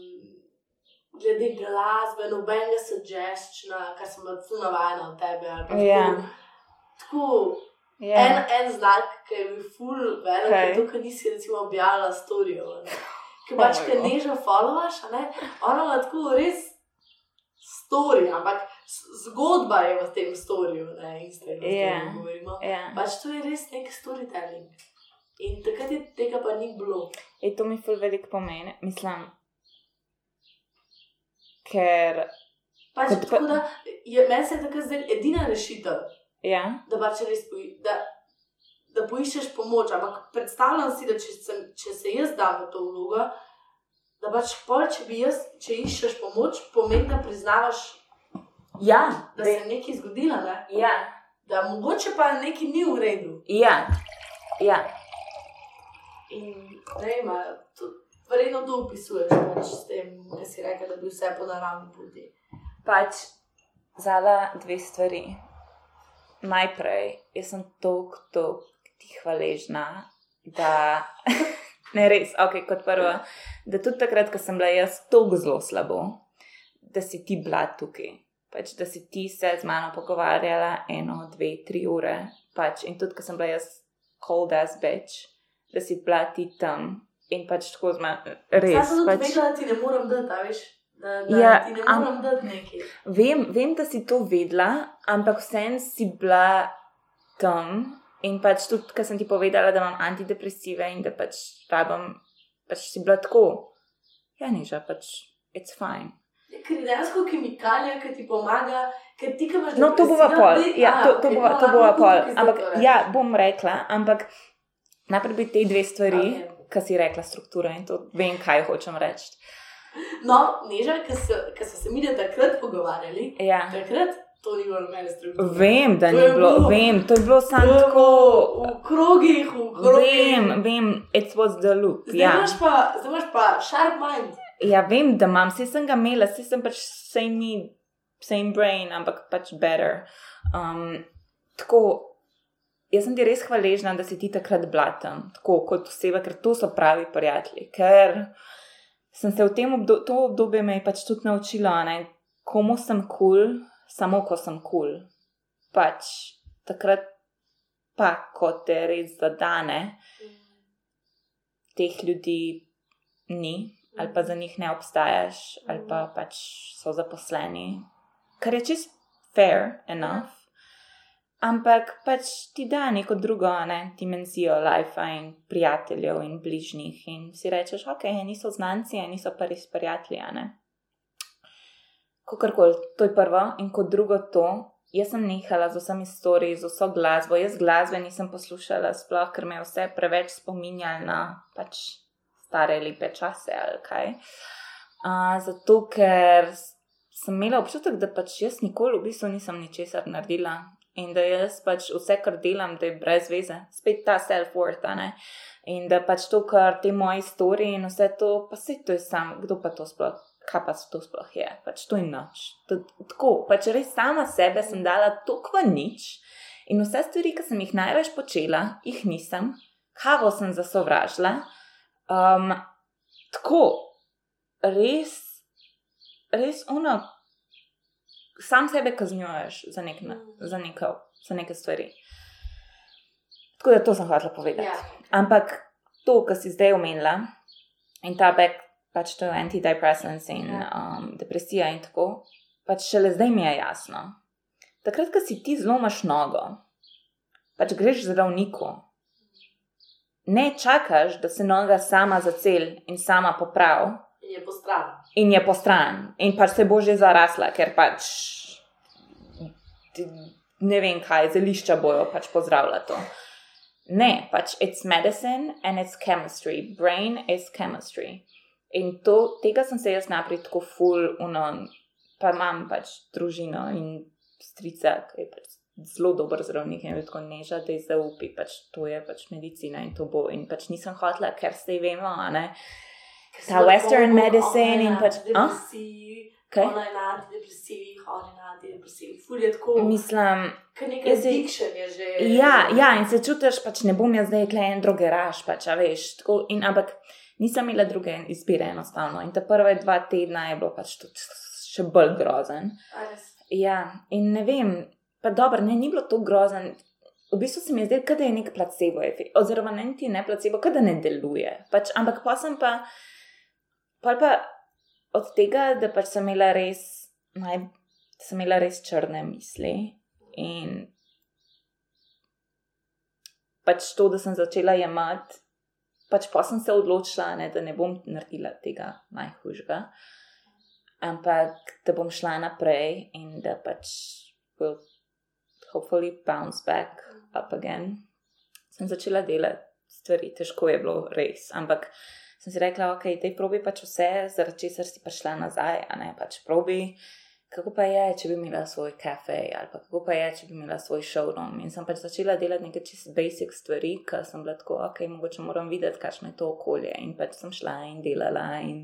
glede glasbe, nobenega sugestiona, kar sem bila tu navajena od tebe. ali pa Ja. Tako, tako Ja. en, en znak, ki je bil ful velik, okay. je to, ker nisi recimo objavila storijo. Ker pač, Oh ker nežno followaš, ne, ona ima tako res story, ampak zgodba je v tem storju, ne, Instagramu, Ja. yeah. govorimo. Ja. Pač to je res nek storytelling. In takrat je tega pa ni bilo. E, to mi ful veliko pomeni, mislim. Ker, Pač, Kot tako da je meni se takrat zdela edina rešitev, ja, da pač res poi, da, da poiščeš pomoč. Ampak predstavljam si, da če, sem, če se jaz dam v to vlogo, da pač pol, če bi jaz, če iščeš pomoč, pomeni, da priznavaš, ja, da se je nekaj zgodilo, ne? ja, da mogoče pa nekaj ni v redu. ja, ja. In ne vem, a to, verjetno to opisuješ pač s tem, da si rekel, da bi vse po naravni poti. Pač zala dve stvari. Najprej, jaz sem toliko, toliko ti hvaležna, da ne res, ok, kot prvo, da tudi takrat, ko sem bila jaz tako zelo slabo, da si ti bila tukaj. Pač, da si ti se z mano pogovarjala eno, dve, tri ure. Pač, in tudi, ko sem bila jaz cold as bitch, da si bila ti tam in pač tako z mano. Res. Sam sem Pač, vedela, da ti ne morem dati, a veš. Da, da Ja, ti ne morem dati nekaj. Vem, vem, da si to vedela, ampak vsem si bila tam. In pač tudi, ker sem ti povedala, da imam antidepresive in da pač rabim, pač si bila tako. Ja, niža, pač it's fine. Ja, Ker je dejansko kemikalija, ki ti pomaga, ker ti, ki imaš No, to bova depresijo, pol. Ja, to, to, bova, no, to bova pol. Ampak ja, bom rekla, ampak najprej bi te dve stvari, okay. ki si rekla, struktura in to vem, kaj hočem reči. No, neža, ker so se mi takrat pogovarjali, Ja. takrat to ni bilo meni struktura. Vem, da To ni bilo, bilo- vem, to je bilo samo tako. V krogih, v krogih. Vem, vem, it was the loop. Zdaj, Ja. imaš pa, zdaj imaš pa sharp mind. ja, vem, da imam, vse sem ga imela, vse sem pač same me, same brain, ampak pač better. Um, tako, jaz sem ti res hvaležna, da si ti takrat blatam, tako kot oseba, ker to so pravi prijatelji. Ker sem se v tem obdobju, to obdobje me je pač tudi naučila, ne, komu sem kul, cool, samo ko sem kul. Cool. Pač takrat pa, ko te res zadane, teh ljudi ni, ali pa za njih ne obstajaš, ali pa pač so zaposleni, kar je čist fair enough. Ampak pač ti da neko drugo ne, dimenzijo life in prijateljev in bližnjih, in si rečeš, ok, niso znanci, niso pa res prijatelji. Kakorkoli, to je prvo, in kot drugo to, jaz sem nehala z vsemi storiji, z vso glasbo. Jaz glasbe nisem poslušala, sploh ker me je vse preveč spominjalo na pač stare lepe čase ali kaj. Uh, zato, ker sem imela občutek, da pač jaz nikoli v bistvu nisem ničesar naredila in da jaz pač vse, kar delam, da je brez veze, spet ta self-worth. In da pač to, kar te moje storije in vse to, pa se to je sam, kdo pa to sploh, kaj pa to sploh je, pač to je noč. To, tako, pač res sama sebe sem dala toliko v nič in vse stvari, ki sem jih največ počela, jih nisem, kavo sem zasovražila. Um, tako, res, res ono, sam sebe kaznjuješ za, nek, za, neko, za neke stvari. Tako da to sem hotela povedati. Ja. Ampak to, kar si zdaj omenila, in ta back, pač to antidepressants in Ja. um, depresija in tako, pač šele zdaj mi je jasno. Takrat, ko si ti zlomaš nogo, pač greš zdravniku. Ne čakaš, da se noga sama zacel in sama popravi, In je po strani. in je po stran, in pač se bo že zarasla, ker pač ne vem kaj, zelišča bojo pač pozdravila to. Ne, pač it's medicine and it's chemistry. Brain is chemistry. In to, tega sem se jaz naprej tako full, uno, pa imam pač družino in strica, ki je pač zelo dober zdravnik in je tako neža, da je zaupi, pač to je pač medicina in to bo. In pač nisem hotela, ker se vemo, a ne. Ta western medicine in pač- Kaj? ona je na antidepresivih, on je na antidepresivih. Ful je tako, Mislim, ker nekaj addiction je že. Ja, ja, in se čutiš, pač ne bom jaz zdaj klej en drogeraš, pač, a veš. Tako, in, ampak nisem imela druge izbire enostavno. In ta prve dva tedna je bilo pač tudi še bolj grozen. Ja, in ne vem, pa dobro, ne, ni bilo to grozen. V bistvu se mi je zdelo, da je nek placebo efekt, oziroma ne niti ne placebo, da ne deluje. Pač, ampak pa sem pa, pol pa od tega, da pač sem imela res, naj, sem imela res črne misli in pač to, da sem začela jemati, pač pa sem se odločila, ne, da ne bom naredila tega najhujšega, ampak da bom šla naprej in da pač will hopefully bounce back up again. Sem začela delati stvari, težko je bilo res, ampak sem si rekla, ok, te probi pač vse, zaradi česar si prišla nazaj, a ne pač probi. Kako pa je, če bi imela svoj kafe, ali pa kako pa je, če bi imela svoj showroom. In sem pač začela delati neke čist basic stvari, ker sem bila tako, ok, mogoče moram videti, kakšno je to okolje. In pač sem šla in delala. In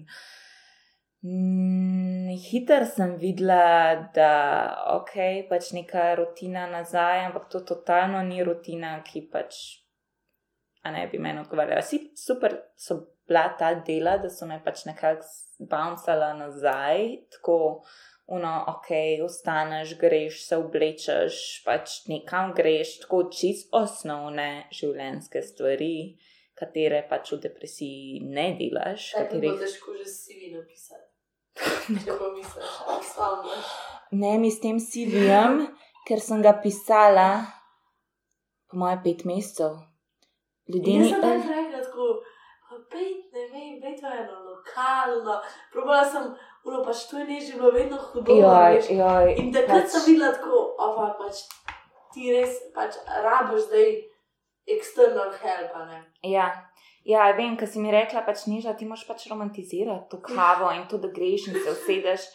mm, hiter sem videla, da ok, pač neka rutina nazaj, ampak to totalno ni rutina, ki pač. A ne bi meni odgovarjala. Vsi super so bila ta dela, da so me pač nekako bouncala nazaj, tako uno, ok, ostaneš, greš, se oblečeš, pač nekam greš, tako čist osnovne življenjske stvari, katere pač v depresiji ne delaš. Tako Katerih... težko že CV napisati. Če pomisliš, ali spomniš. Ne, mi s tem CV-jem, ker sem ga pisala, po moje, pet mesecev. Ljudje Jaz mi. Pejt, ne vem, pejt v eno lokalno. Probala sem, uno pač to je ne že bilo vedno hudo. Joj, joj, In takrat pač- sem videla tako, ova pač ti res pač rabiš zdaj external help. Ja, ja vem, ker si mi rekla, pač niža, ti moraš pač romantizirati to kavo in to, da greš in se usedeš.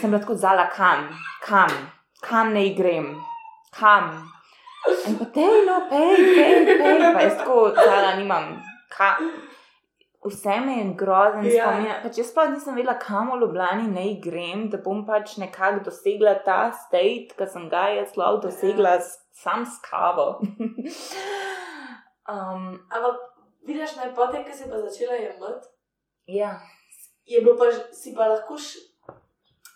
Sem bila tako zala, kam, kam, kam ne grem, kam. In pa te, no, pej, pej, pej, pa jaz tako zala nimam, kam. Vse me je grozen Ja. spomin. Pač jaz pa nisem vedela, kam v Ljubljani naj grem, da bom pač nekako dosegla ta state, ki sem ga jaz lahko dosegla s, sam s kavo. um, Ampak vidiš, ne, potem, ko si pa začela jemati, ja. je bilo pa, si pa lahko š,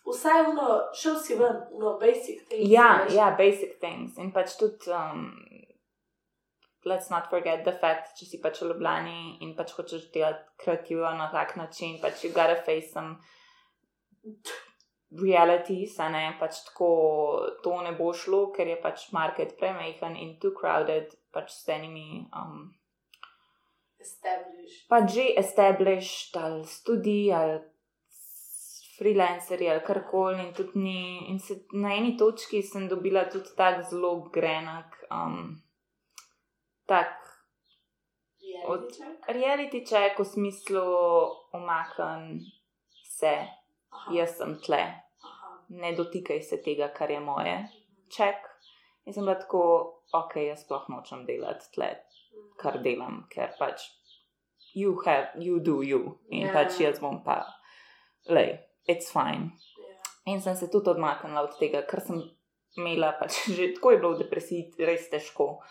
vsaj uno, šel si ven, uno basic things. Ja, veš. ja, basic things. In pač tudi, um, let's not forget the fact, če si pač v Ljubljani in pač hočeš delati kreativno na tak način, pač you gotta face some realities, a ne pač tako, to ne bo šlo, ker je pač market premehen in too crowded, pač s enimi. Um, pa že established ali študij ali freelancerji ali karkoli in tudi ni. In se, na eni točki sem dobila tudi tak zelo grenak, um, tak Od- reality check v smislu omakn se, Aha, jaz sem tle, aha. ne dotikaj se tega, kar je moje. Check. In sem bila tako, ok, jaz sploh nočem delati tle, kar delam, ker pač you have, you do you. In Ja. pač jaz bom pa, lej, it's fine. Ja. In sem se tudi odmaknila od tega, ker sem imela pač že tako je bilo v depresiji res težko n-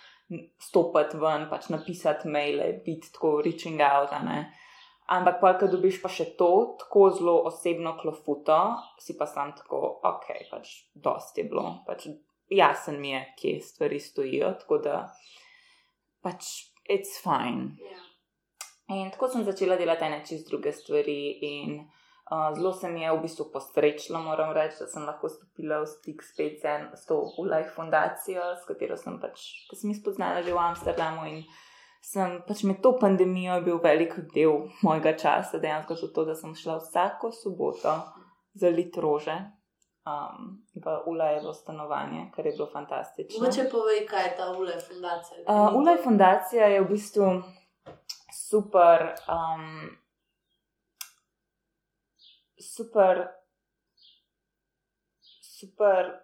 stopiti ven, pač napisati maile, biti tako reaching out. Ampak pa, ko dobiš pa še to, tako zelo osebno klofuto, si pa sam tako, ok, pač dosti je bilo. Pač jasen mi je, kje stvari stojijo, tako da pač it's fine. Ja. In tako sem začela delati ene čist druge stvari. In uh, zelo se mi je v bistvu posrečilo, moram reči, da sem lahko stopila v stik spet z, en, s to Ulaj fundacijo, s katero sem pač, ki sem jih spoznala že v Amsterdamu. In sem pač med to pandemijo bil velik del mojega časa, dejansko so to, da sem šla vsako soboto za lit rože. Um, v Ulajevo stanovanje, kar je bilo fantastično. Mogoče povej, kaj je ta Ule fundacija. Uh, Ulaj fundacija je v bistvu super, um, super, super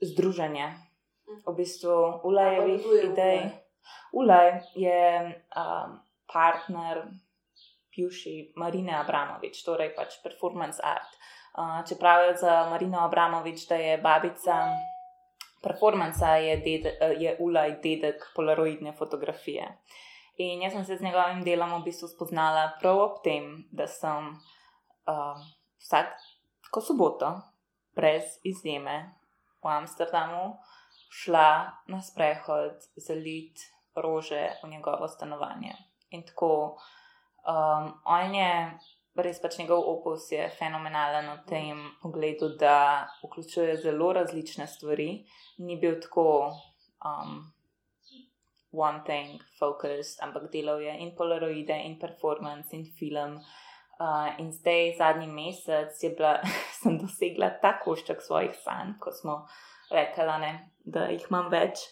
združenje. V bistvu Ulajevih idej. Ulaj? Je um, partner bivši Marine Abramovič, torej pač performance art. Uh, čeprav je za Marino Abramovič, da je babica performansa, je, ded, eh, je Ulaj dedek polaroidne fotografije. In jaz sem se z njegovim delom v bistvu spoznala prav ob tem, da sem uh, vsako soboto, brez izjeme, v Amsterdamu šla na sprehod za lit rože v njegovo stanovanje. In tako, um, on je, res pač njegov opus je fenomenalen v tem pogledu, da vključuje zelo različne stvari. Ni bil tako um, one thing focused, ampak delal je in polaroide, in performance, in film. Uh, in zdaj, zadnji mesec, bila, sem dosegla ta košček svojih sanj, ko smo rekli, da jih imam več.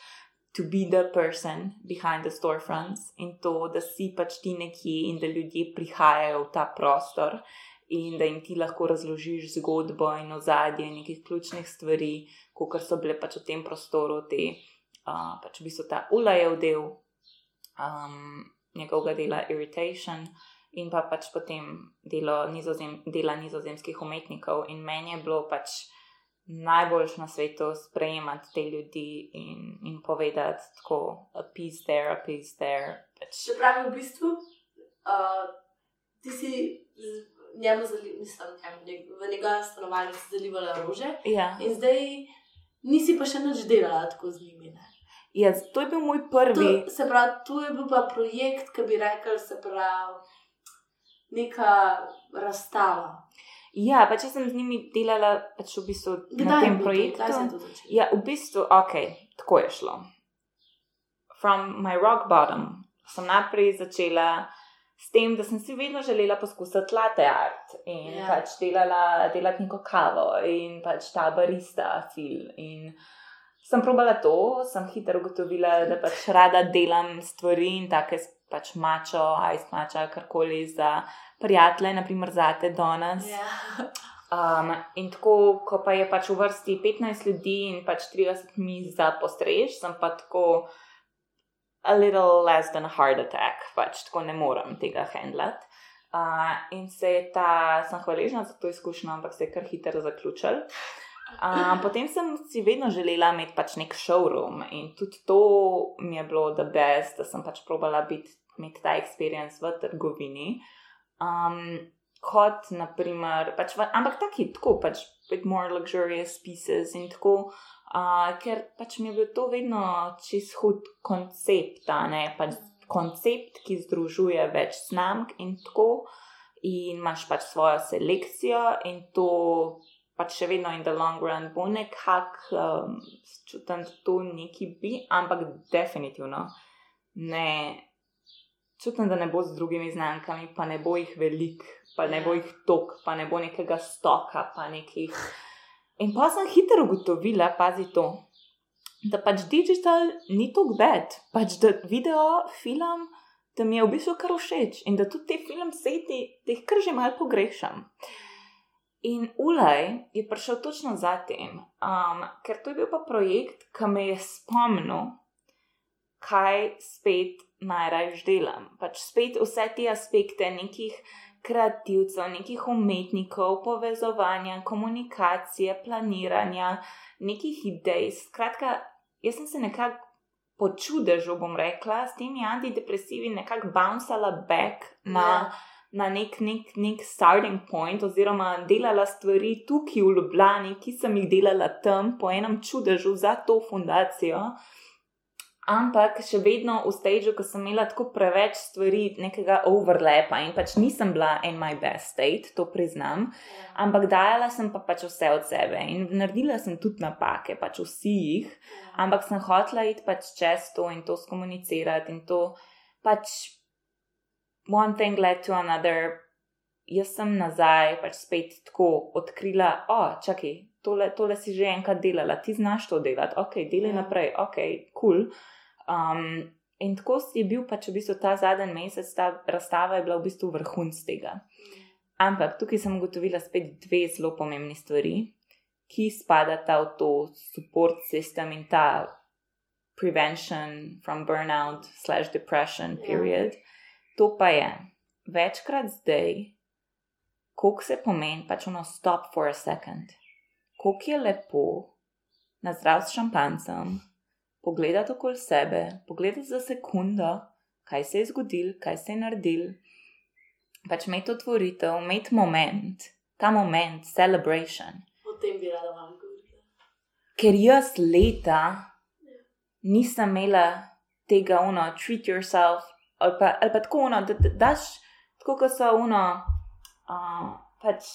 To be the person behind the storefronts in to, da si pač ti nekje in da ljudje prihajajo v ta prostor in da jim ti lahko razložiš zgodbo in ozadje nekih ključnih stvari, kot so bile pač v tem prostoru, te uh, pač v bistvu ta ulajev del um, njegovega dela Irritation in pa pač potem delo nizozem, dela nizozemskih umetnikov. In meni je bilo pač najboljš na svetu sprejemati te ljudi in, in povedati tako, a piece there, a piece there. Pač, Se pravi, v bistvu, uh, ti si njemu zali, mislim, njemu, v njegovem stanovanju si zalivala rože ja. in zdaj nisi pa še nič delala tako z njimi. Ne? Ja, to je bil moj prvi. To, se pravi, to je bil pa projekt, ki bi rekel, se pravi, neka razstava. Ja, pač jaz sem z njimi delala pač v bistvu na Kdaj je tem projektu. To? Ja, v bistvu, ok, tako je šlo. From my rock bottom sem najprej začela s tem, da sem si vedno želela poskusiti latte art in Ja. pač delala, delati neko kavo in pač ta barista fil. In sem probala to, sem hitro ugotovila, da pač rada delam stvari in take s- pač mačo, ice mača, karkoli za prijatelje, naprimer zate danes. Ja. Um, in tako, ko pa je pač v vrsti 15 ljudi in pač 30 miz za postrež, sem pa tako a little less than a heart attack, pač tako ne morem tega handlati. Uh, in se je ta, sem hvaležna za to izkušnjo, ampak se je kar hitro zaključil. Uh, potem sem si vedno želela imeti pač nek showroom in tudi to mi je bilo the best, da sem pač probala imeti ta experience v trgovini. Um, kot naprimer, pač, v- ampak taki, tako pač, bit more luxurious pieces in tako, uh, ker pač mi je bil to vedno čist hud koncept, ne pač koncept, ki združuje več znamk in tako, in imaš pač svojo selekcijo in to. Pač še vedno in the long run bo nekako um, čutim, da to neki bi, ampak definitivno ne čutim, da ne bo z drugimi znamkami, pa ne bo jih veliko, pa ne bo jih tok, pa ne bo nekega stoka, pa nekih. In pa sem hitro ugotovila, pazi to, da pač digital ni tako bed, pač da video, film, da mi je v bistvu kar všeč in da tudi te film seti, da jih kar že malo pogrešam. In Ulaj je prišel točno zatem, um, ker to je bil pa projekt, ki me je spomnil, kaj spet najraje delam. Pač spet vse te aspekte nekih kreativcev, nekih umetnikov, povezovanja, komunikacije, planiranja, nekih idej. Skratka, jaz sem se nekako počudežil, bom rekla, s temi antidepresivi nekako bouncala back na. Ja. Na nek, nek, nek starting point, oziroma delala stvari tukaj v Ljubljani, ki sem jih delala tam, po enem čudežu za to fundacijo. Ampak še vedno v stageu, ko sem imela tako preveč stvari, nekega overlapa in pač nisem bila in my best state, to priznam. Ampak dajala sem pa pač vse od sebe in naredila sem tudi napake, pač vsi jih, ampak sem hotela iti pač čez to in to skomunicirati in to pač one thing led to another. Jaz sem nazaj pač spet tako odkrila, o, oh, čakaj, tole, tole si že enkrat delala, ti znaš to delati, ok, delaj Ja. naprej, ok, kul. Cool. Um, in tako je bil pač v bistvu ta zadnji mesec, ta razstava je bila v bistvu vrhunc tega. Ampak tukaj sem ugotovila spet dve zelo pomembni stvari, ki spadata v to support system in ta prevention from burnout slash depression Ja. To pa je večkrat zdaj, koliko se pomeni pač ono stop for a second, koliko je lepo na zdrav s šampancem, pogledati okoli sebe, pogledati za sekundo, kaj se je zgodil, kaj se je naredil, pač imeti otvoritev, imeti moment, ta moment, celebration. O tem bi rada malo govorila. Ker jaz leta nisem imela tega, uno, treat yourself, ali pa, ali pa tako, uno, da, da daš, tako kot so, uno, uh, pač,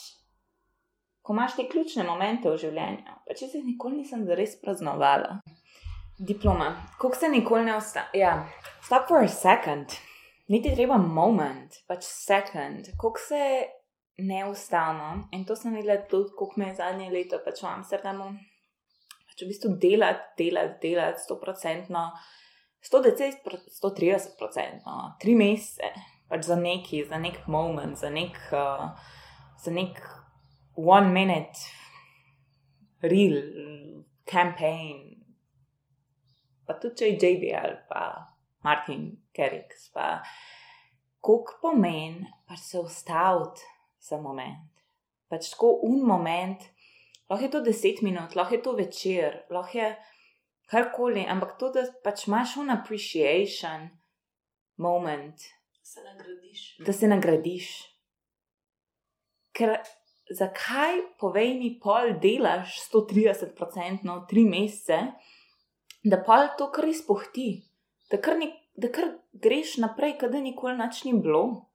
ko imaš te ključne momente v življenju, pač jaz jih nikoli nisem zares praznovala. Diploma, koliko se nikoli ne ustavi. Ja, stop for a second, niti treba moment, pač second, koliko se neustavno. In to sem videla tudi, koliko me je zadnje leto pač v Amsterdamu. Pač v bistvu delati, delati, delati, sto procentno, 110, 130 procentno, tri mesece, pač za neki, za nek moment, za nek, uh, za nek one minute real campaign. Pa tudi če je JBL, pa Martin Kerriks, pa koliko pomeni, pač se ustaviti za moment. Pač tako un moment, lahko je to 10 minut, lahko je to večer, lahko je karkoli, ampak to, da pač imaš un appreciation moment, Se nagradiš. da se nagradiš. Ker zakaj, povej mi, pol delaš 130-odstotno, tri mesece, da pol to kar izpohti, da kar, ni, da kar greš naprej, kot da nikoli nič ni bilo.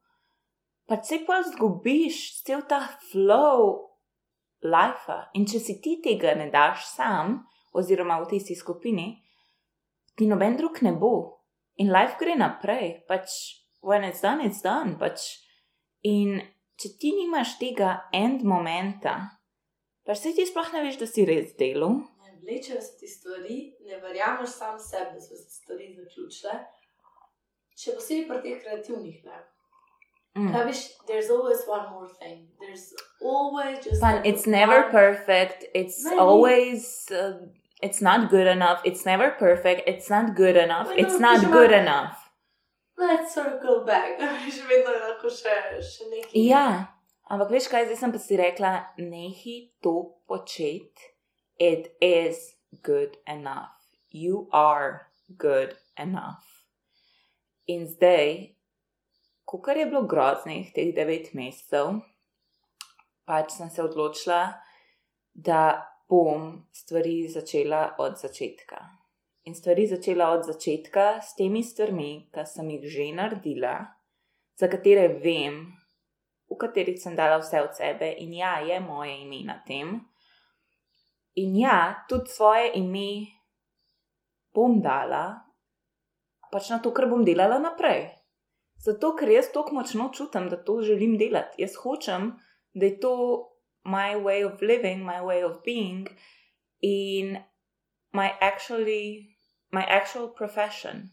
Pa se pa zgubiš cel ta flow life. In če si ti tega ne daš sam, oziroma v tisti skupini, ti noben drug ne bo. In life gre naprej, pač when it's done, it's done. Pač. In če ti nimaš tega end momenta, pač se ti sploh ne veš, da si res delal. Ne vlečejo se ti stvari, ne verjameš sam sebi, da so se stvari zaključile. Še posebej pri teh kreativnih, ne. Mm. Kaj veš, there's always one more thing. There's always just. Fun, it's never one- perfect. It's Maybe. always. Uh, it's not good enough. It's never perfect. It's not good enough. Why It's not? good enough. Let's circle back. Že vedno je lahko še, še nekaj. Ja, ampak veš kaj, zdaj sem pa si rekla, nehi to početi. It is good enough. You are good enough. In zdaj, kar je bilo groznih teh devet mesecev, pač sem se odločila, da bom stvari začela od začetka. In stvari začela od začetka s temi stvarmi, ki sem jih že naredila, za katere vem, v katerih sem dala vse od sebe, in ja, je moje ime na tem. In ja, tudi svoje ime bom dala, pač na to, kar bom delala naprej. Zato, ker jaz tako močno čutim, da to želim delati. Jaz hočem, da je to my way of living, my way of being in my actually, my actual profession.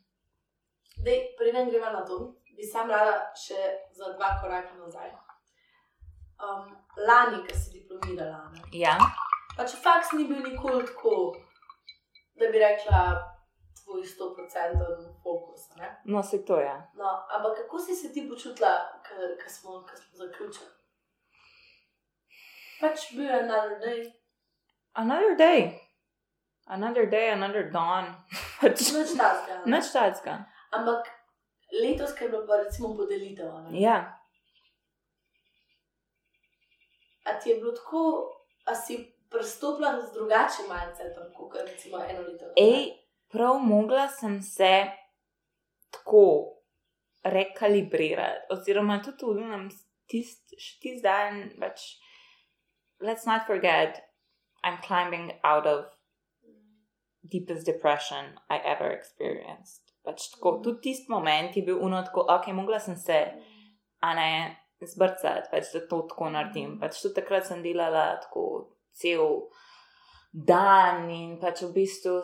Dej, preden greva na to, bi sam rada še za dva koraka nazaj. Um, lani, ko si diplomirala, ne? Ja, pač faks ni bil nikoli tako, da bi rekla, tvoj 100% fokus. Ne? no se to je. No, ampak kako si se ti počutila, ko smo, smo zaključili? Pač bil je another day, Another day, another day, another dawn. Pač nič tazga. Nič tacka. Ampak letos, ko je bilo pa recimo podelitev, ne? Ja, a ti je bilo tako, a si pristopila z drugačnim mindsetom, kot recimo eno leto? Ej, prav mogla sem se tako rekalibrirati, oziroma tudi v tist, še tisti dan, pač, let's not forget, I'm climbing out of deepest depression I ever experienced. Pač tako, tudi tisti moment je bil uno, tako, ok, mogla sem se, a ne, zbrcati, pač da to tako naredim. Pač tudi takrat sem delala tako cel dan in pač v bistvu,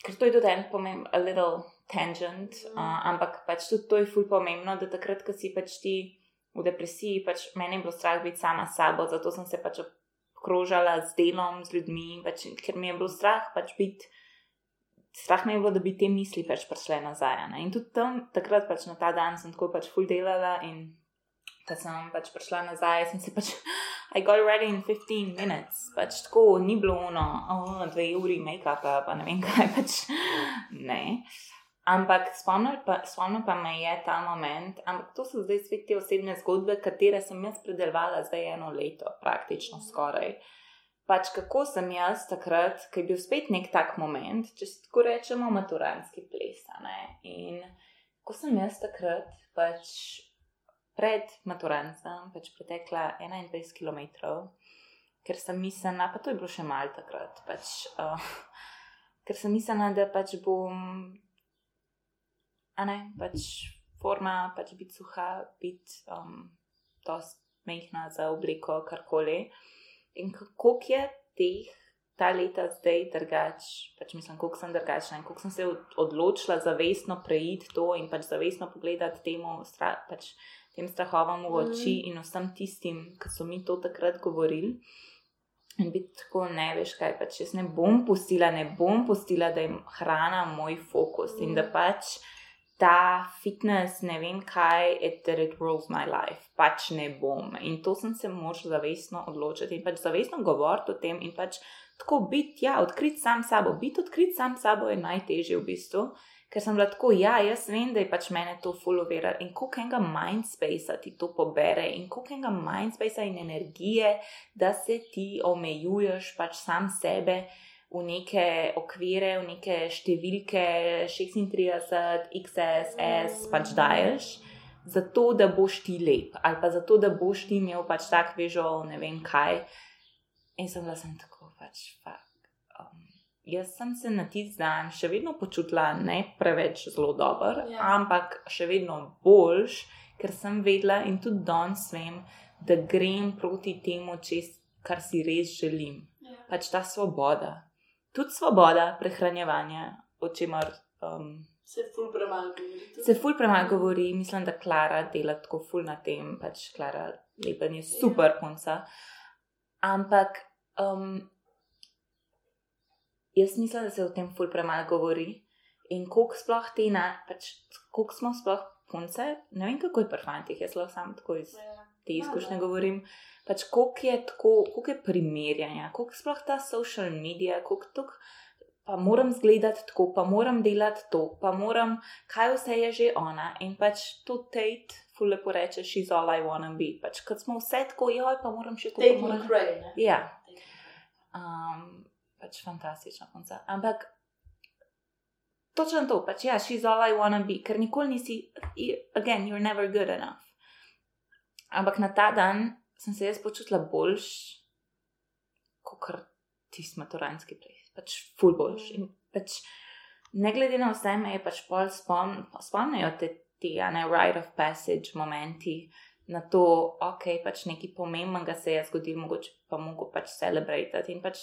ker to je tudi en pomemben, a little tangent, uh, ampak pač tudi to je ful pomembno, da takrat, ko si pač ti v depresiji, pač meni je bilo strah biti sama s sabo, zato sem se pač obkrožala z delom, z ljudmi, pač, ker mi je bilo strah pač biti. Strah me je bilo, da bi te misli pač prišle nazaj. Ne? In tudi tam, takrat pač na ta dan sem tako pač full delala in ko sem pač prišla nazaj, sem se pač, I got ready in 15 minutes, pač tako ni bilo ono, oh, dve uri make-upa, pa ne vem kaj, pač ne. Ampak spomnil pa, spomnil pa me je ta moment, ampak to so zdaj spet te osebne zgodbe, katere sem jaz predelovala zdaj eno leto, praktično skoraj. Pač kako sem jaz takrat, ki je bil spet nek tak moment, če si tako rečemo, maturanski ples. In ko sem jaz takrat, pač pred maturancem, pač pretekla 21 km, ker sem mislila, pa to je bilo še malo takrat, pač, uh, ker sem mislila, da pač bom, a ne, pač forma, pač biti suha, biti um, dost mehna za obliko, karkoli. In kako je teh ta leta zdaj drugač, pač mislim, koliko sem drugačna in koliko sem se od- odločila zavestno preiti to in pač zavestno pogledati temu, stra, pač tem strahovom v oči Mhm. in vsem tistim, ki so mi to takrat govorili. In biti tako, ne veš kaj, pač jaz ne bom pustila, ne bom pustila, da je hrana moj fokus in da Mhm. pač ta fitness, ne vem kaj, it, it rules my life, pač ne bom. In to sem se mož zavestno odločiti in pač zavestno govoriti o tem in pač tako biti, ja, odkrit sam sabo. Biti odkrit sam sabo je najtežje v bistvu. Ker sem bila tako, ja, jaz vem, da je pač mene to fulovera in koliko enega mindspacea ti to pobere in koliko enega mindspacea in energije, da se ti omejuješ pač sam sebe v neke okvire, v neke številke 36, XS, S, pač daješ, zato da boš ti lep ali pa zato da boš ti imel pač tak vežo, ne vem kaj. In sem bila sem tako pač, fuck. Um, jaz sem se na tisti dan še vedno počutila ne preveč zelo dobro, Ja. ampak še vedno boljš, ker sem vedela in tudi danes vem, da grem proti temu, čez, kar si res želim. Ja. Pač ta svoboda. Tudi svoboda prehranjevanja, o čemer um, Se ful premalo govori. se ful premalo govori. Mislim, da Klara dela tako ful na tem, pač Klara Lepen je super punca. Ampak um, jaz mislim, da se o tem ful premalo govori. In koliko sploh te na, pač koliko smo sploh punce, ne vem kako je pri fantih, jaz lahko sam tako iz Ja. Te izkušnje govorim. Pač koliko je tako, koliko je primerjanja, koliko sploh ta social media, koliko tok, pa moram zgledati tako, pa moram delati to, pa moram, kaj vse je že ona. In pač to Tate, ful lepo reče, she's all I wanna be. Pač kot smo vse tako, joj, pa moram še to. Take pa moram... Ne? Ja. Um, pač fantastična punca. Ampak točno to, pač ja, she's all I wanna be, ker nikoli nisi, again, you're never good enough. Ampak na ta dan sem se jaz počutila boljš, kot tisti maturanski ples, pač full boljš. In pač ne glede na vse, me je pač pol spom, spomnijo te, te, a ne, rite of passage momenti, na to, ok, pač nekaj pomembnega se je zgodilo, mogoče pa mogo pač celebrati. In pač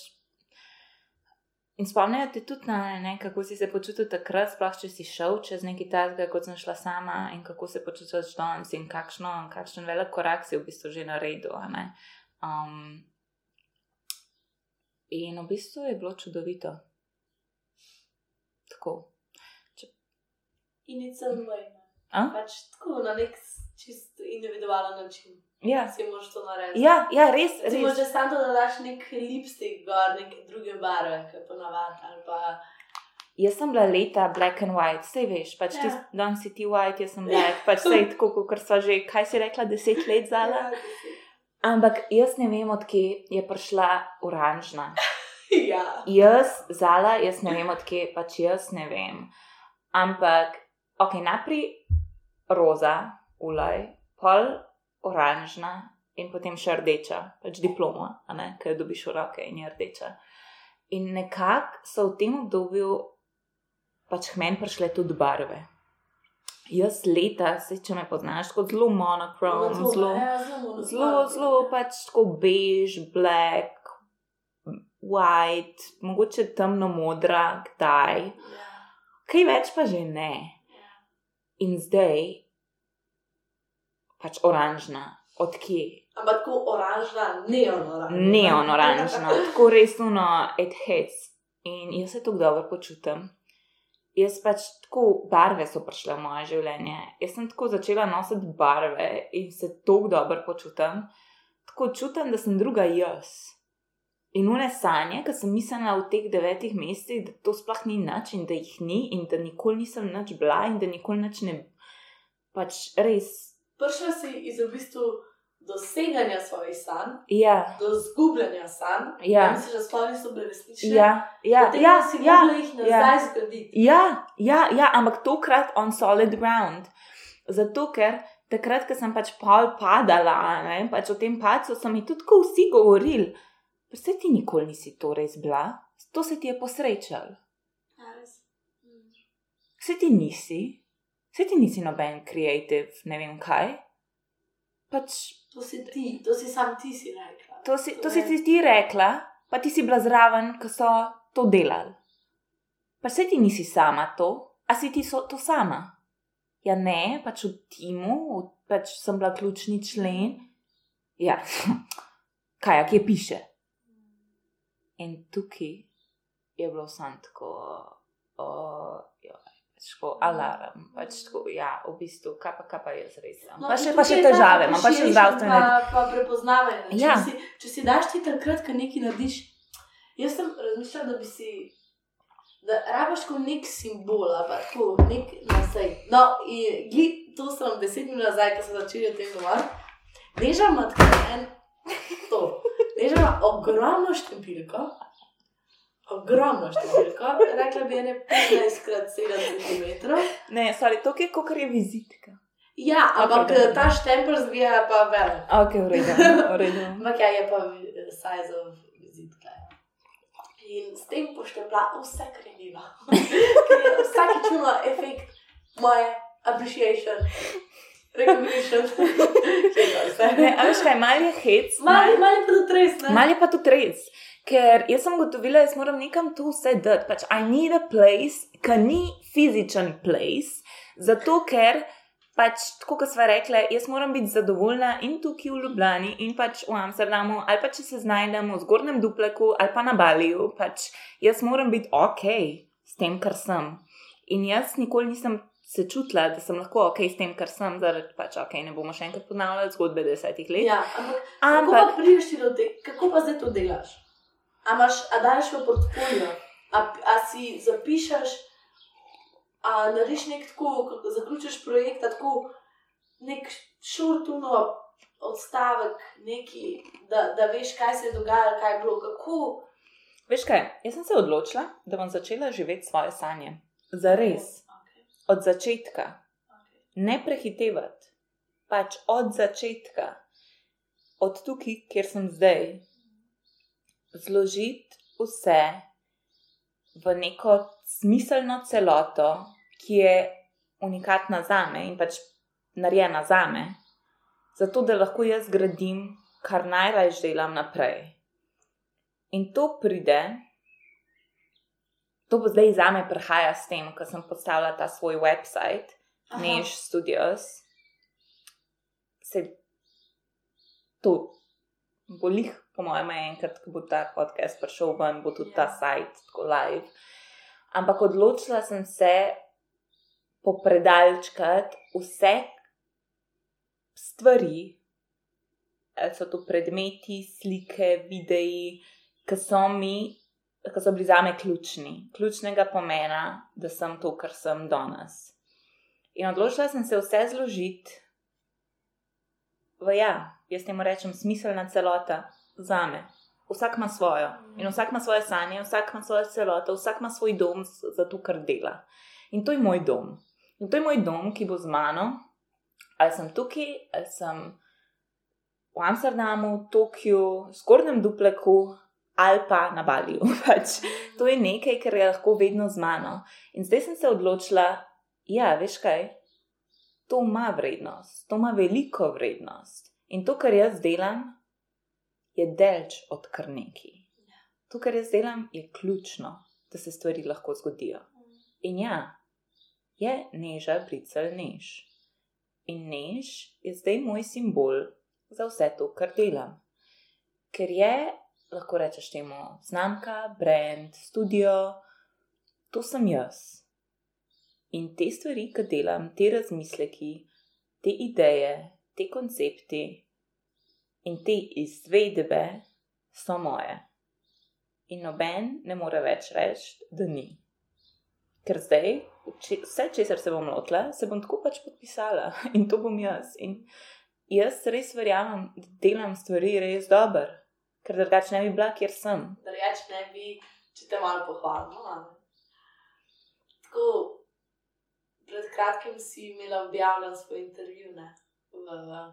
In spomnijo te tudi na ne, kako si se počutil takrat, sploh če si šel čez neki tasga, kot sem šla sama, in kako se počutiš danes, in kakšno, kakšen velik korak si v bistvu že naredil. Um, in v bistvu je bilo čudovito. Tako. In it's a way. ne. A? Pač tako na nek čist individualen način. Ja, Si moraš to narediti. ja, ja res, Ti moraš res. samo to, da daš nek lipstick gor, neke druge barve, kot ponavadi. Pa Jaz sem bila leta black and white, vse veš, pač Ja. ti danes si ti white, jaz sem black, pač vse tako, kot sva že, kaj si rekla, deset let zala. Ja, Ampak jaz ne vem, odkje je prišla oranžna. Ja. Jaz, zala, jaz ne vem, odkje pač jaz ne vem. Ampak, ok, najprej roza, ulaj, pol oranžna in potem še rdeča, pač diploma, ki jo dobiš v roke in je rdeča. In nekako so v tem obdobju pač meni prišle tudi barve. Jaz leta, se če me poznaš, kot zelo monokrom, zelo, ja, zelo, zelo, zelo pač tako bež, black, white, mogoče temno modra, kdaj. Ja. Kaj več pa že ne. In zdaj, pač oranžna, odkje? Ampak tako oranžna, neon oranžna. Neon oranžna, tako resno, it hits. In jaz se tako dobro počutim. Jaz pač tako barve so prišle v moje življenje. Jaz sem tako začela nositi barve in se tako dobro počutim. Tako čutim, da sem druga jaz. In une sanje, ki sem mislila v teh devetih mesecih, da to sploh ni nič in da jih ni in da nikoli nisem nič bila in da nikoli nič ne. Pač res. Prišla si iz v bistvu doseganja svojih sanj, Ja, do zgubljanja sanj. Ja. Misliš, da sploh niso bile resnične? ja, ja, Potem ja, si ja, jih nazaj zgraditi. Ja, ja, ja, ampak tokrat on solid ground. Zato, ker takrat, ko sem pač pol padala, ne, pač o tem padcu, so mi tudi vsi govorili, pa se ti nikoli nisi to res bila, to se ti je posrečal. Ja. Se ti nisi, se ti nisi noben creative, ne vem kaj. Pač To si ti, to si sam ti si rekla. to si, to si je- ti ti rekla, pa ti si bila zraven, ko so to delali. Pa se ti nisi sama to, a si ti so to sama. Ja, ne, pač v timu, pač sem bila ključni člen. Ja, kaj, a kje piše. In tukaj je bilo samo tako, uh, ja, pač tako alarm, pač tako, ja, v bistvu, kaj pa, kaj pa jaz res sem. No, pa še, in pa še težave, imam pa še zdravstvene. Pa, pa prepoznavanje. Če, Ja. si, če si daš ti takrat, ko nekaj narediš, jaz sem razmišljala, da bi si. Da rabaš kot nek simbol, ali pa tako nek nasej. No, in gli, to sem deset minut nazaj, ko sem začela o tem govoriti. Neža ima tako en, to. Neža ima ogromno številko, ogromno številko, rekla bi ene 15 krat 7 cm. Ne, sorry, to je kot je vizitka. Ja, ampak Ok, okay, ta štempelj zgleda pa velik. Ok, v redu. Ampak ja, je pa vi- size of vizitka. ja. In s tem poštepla vse, je je Vsakič ima efekt moje appreciation, recognition. Je? Ne, a veš kaj, mal je hec, Mali, mali pa tudi res, ne? mal je pa tudi res. Ker jaz sem ugotovila, da moram nekam to vse dati. Pač I need a place, ki ni fizičen place, zato ker. Pač, tako kot smo rekli, jaz moram biti zadovoljna in tukaj v Ljubljani, in pač v Amsterdamu, ali pa če se znajdemo v zgornjem Dupleku ali pa na Baliju. Pač, jaz moram biti ok s tem, kar sem. In jaz nikoli nisem se čutila, da sem lahko ok s tem, kar sem, zaradi pač ok, ne bomo še enkrat ponavljali zgodbe desetih let. Ja, ampak kako pa Ampak, prideš ti do tega, kako pa zdaj to delaš? A, imaš, a daš v portfolio, a, a si zapišeš, a narediš nek tako, zaključiš projekt, tako nek šurtuno odstavek, neki, da, da veš, kaj se je dogajalo, kaj je bilo, kako. veš kaj, jaz sem se odločila, da bom začela živeti svoje sanje. Za res, Okay, od začetka, okay. ne prehitevati, pač od začetka, od tukaj, kjer sem zdaj, zložiti vse v neko smiselno celoto, ki je unikatna za me in pač narejena za me, zato da lahko jaz gradim, kar najraje delam naprej. In to pride, to bo zdaj za me prihaja s tem, ko sem postavila ta svoj website, Aha. Než Studios. Se to bo lih, po mojem, enkrat, ko bo ta podcast prišel ven, bo tudi Ja. ta sajt tako live. Ampak odločila sem se popredalčkati vse stvari, ali so to predmeti, slike, videi, ki so mi, ki so bili za me ključni, ključnega pomena, da sem to, kar sem danes. In odločila sem se vse zložiti v ja, jaz temu rečem, smiselna celota za me. Vsak ima svojo. In vsak ima svoje sanje, vsak ima svojo celoto, vsak ima svoj dom za to, kar dela. In to je moj dom. In to je moj dom, ki bo z mano, ali sem tukaj, ali sem v Amsterdamu, Tokiu, Zgornjem Dupleku ali pa na Baliju. Pač, to je nekaj, kar je lahko vedno z mano. In zdaj sem se odločila, ja, veš kaj, to ima vrednost, to ima veliko vrednost. In to, kar jaz delam, je delč od kar neki. To, kar jaz delam, je ključno, da se stvari lahko zgodijo. In ja, je neža, bricel než. In než je zdaj moj simbol za vse to, kar delam. Ker je, lahko rečeš temu, znamka, brand, studio, to sem jaz. In te stvari, ki delam, te razmisleki, te ideje, te koncepti in te izvedbe so moje. In noben ne more več reči, da ni. Ker zdaj, če, vse, česar se bom lotila, se bom tako pač podpisala in to bom jaz. In jaz res verjamem, da delam stvari res dobro, ker drugače ne bi bila, kjer sem. Reč ne bi, če te malo pohvalimo. Tako, pred kratkim si imela objavljen svoj intervju, ne? V,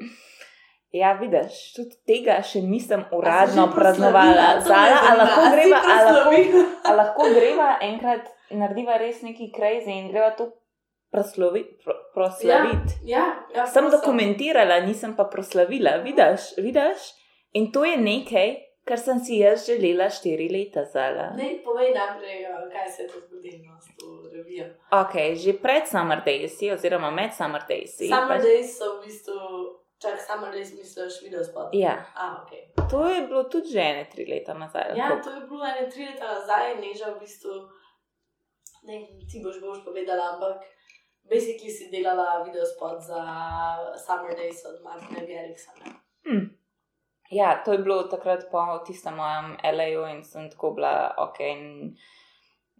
Ja, vidiš, tudi tega še nisem uradno praznovala. Zala, a lahko greva, a lahko, a lahko greva enkrat, narediva res neki crazy in greva to proslovi- pro- proslaviti. Ja, ja, Sem prosim. dokumentirala, nisem pa proslavila, vidiš, vidiš? In to je nekaj, kar sem si jaz želela štiri leta zala. Ne, povej najprej, a, kaj se je to zgodilo s to revijo. Ok, že pred Summer Daysy, oziroma med Summer Daysy. Summer pač- Days so v bistvu, čak Summer Days misliš video spot. Ja, A, ok. to je bilo tudi že ene tri leta nazaj. Ja, lahko. to je bilo ene tri leta nazaj, neža v bistvu, ne ti boš boš povedala, ampak basically si delala video spot za Summer Days od Martina Geriksona. Hm. Ja, to je bilo takrat po tistem mojem LA-ju in sem tako bila, ok,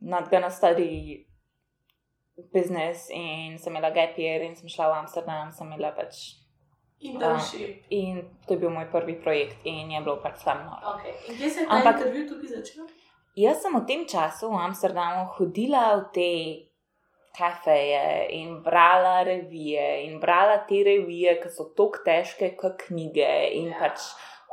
not gonna study business in sem imela gap year in sem šla v Amsterdam, sem imela pač. Internship. In to je bil moj prvi projekt in je bilo pač tam noro. Okay. In kje se je ta Ampak- intervju tukaj začel? Jaz sem v tem času v Amsterdamu hodila v te kafeje in brala revije in brala te revije, ki so tako težke kot knjige in Ja. pač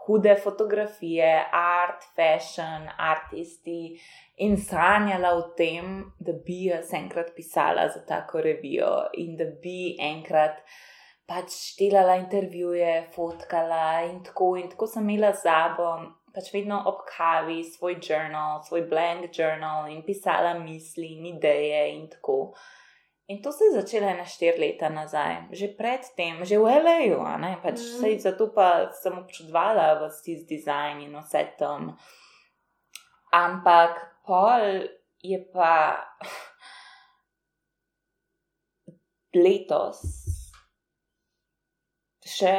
hude fotografije, art, fashion, artisti. In sanjala o tem, da bi jaz enkrat pisala za tako revijo in da bi enkrat pač delala intervjuje, fotkala in tako. In tako sem imela z sabo, pač vedno ob kavi, svoj journal, svoj blank journal in pisala misli in ideje in tako. In to se je začelo na štiri leta nazaj, že predtem, že v L.A.U., ne, pač mm. zato pa sem občudovala vsi z dizajn in vse tam. Ampak pol je pa letos še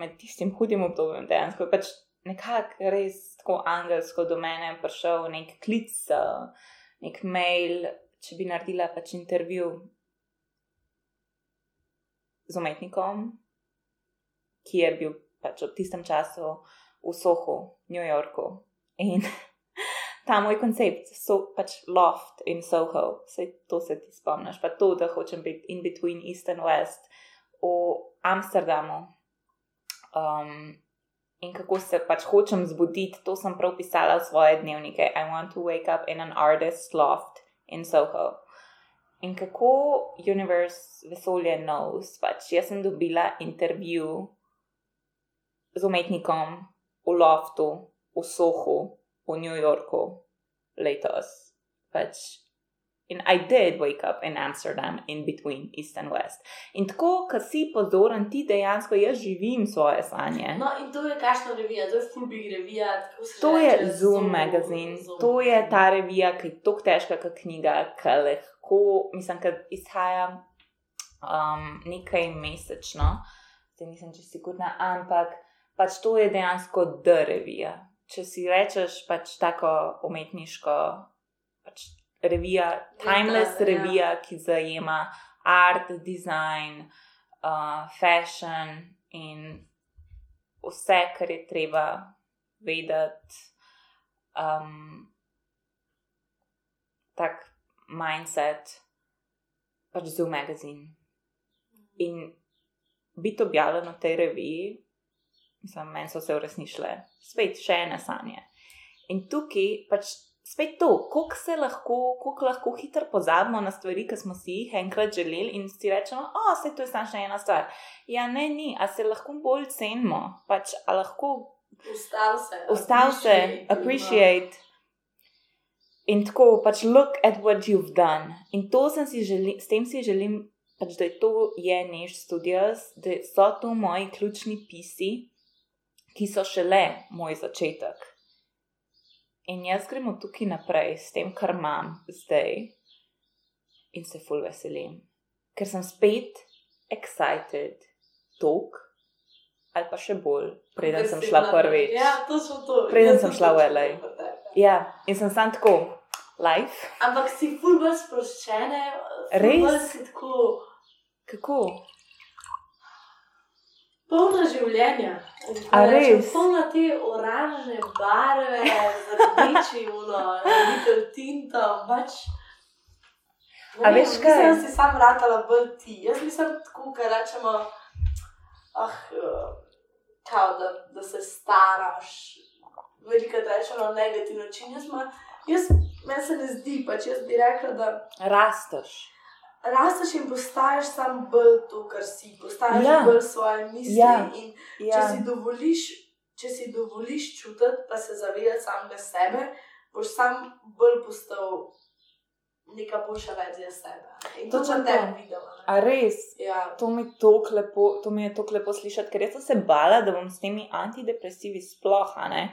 med tistim hudim obdobjem, dejansko je pač nekako res tako angelsko do mene prišel nek klic, eh, nek mail, če bi naredila pač intervju z umetnikom, ki je bil pač v tistem času v Sohu, New Yorku. In ta moj koncept, so pač loft in Soho, vse to se ti spomniš, pa to, da hočem biti in between East and West v Amsterdamu. Um, in kako se pač hočem zbuditi, to sem prav pisala v svoje dnevnike. I want to wake up in an artist's loft in Soho. In kako universe, vesolje knows, pač jaz sem dobila intervju z umetnikom v loftu, v Sohu, v New Yorku letos. Pač. In I did wake up in Amsterdam, in between East and West. In tako, ko si pozoren, ti dejansko jaz živim svoje sanje. No, in to je kakšna revija, to je full big revija. To reče, je Zoom magazin, Zoom. to je ta revija, ki je tako težka kot knjiga, ki lahko, mislim, da izhaja um, nekaj mesečno, zdaj nisem čisto sigurna, ampak pač to je dejansko D revija. Če si rečeš pač tako umetniško, revija, timeless ja. revija, ki zajema art, design, uh, fashion in vse, kar je treba vedeti, um, tak mindset, pač za magazin. In biti objavljen v tej reviji, mislim, meni so se uresničile, spet še ene sanje. In tukaj pač spet to, koliko se lahko, koliko lahko hitro pozabimo na stvari, ki smo si jih enkrat želeli in si rečemo, o, se to je samo še ena stvar. Ja, ne, ni, a se lahko bolj cenimo, pač a lahko Ustav se. Ustav se, appreciate. In tako, pač look at what you've done. In to sem si želim, s tem si želim, pač, da je to je neš studios, da so to moji ključni pisi, ki so šele moj začetek. In jaz gremo tukaj naprej s tem, kar imam zdaj, in se ful veselim, ker sem spet excited, tok, ali pa še bolj, preden sem šla prvič. Ja, to so to. Preden Jaz sem šla v točno LA. Ja, in sem sam tako, life. Ampak si ful bolj sproščene. Res? bolj Si tako Kako? Polna življenja. Res? Polna te oranžne barve, z rdeči, uno, little tinta, pač. A Ne veš kaj? Da si sam ratala bolj ti. Jaz mislim tako, kar rečemo, ah, kao, da, da se staraš. Velikrat rečemo na negativni način. Jaz, ma, jaz meni se ne zdi, pač jaz bi rekla, da Rasteš. Rasteš in postaješ sam bolj to, kar si. Postaješ Ja. ja. bolj svoje misli. Ja. In Ja. če si dovoliš, če si dovoliš čutiti, pa se zavedati samega sebe, boš sam bolj postal neka boljša verzija sebe. In to to. te videla. A res? Ja. To mi, lepo, to mi je tako lepo slišati, ker jaz sem se bala, da bom s temi antidepresivi sploh, ne,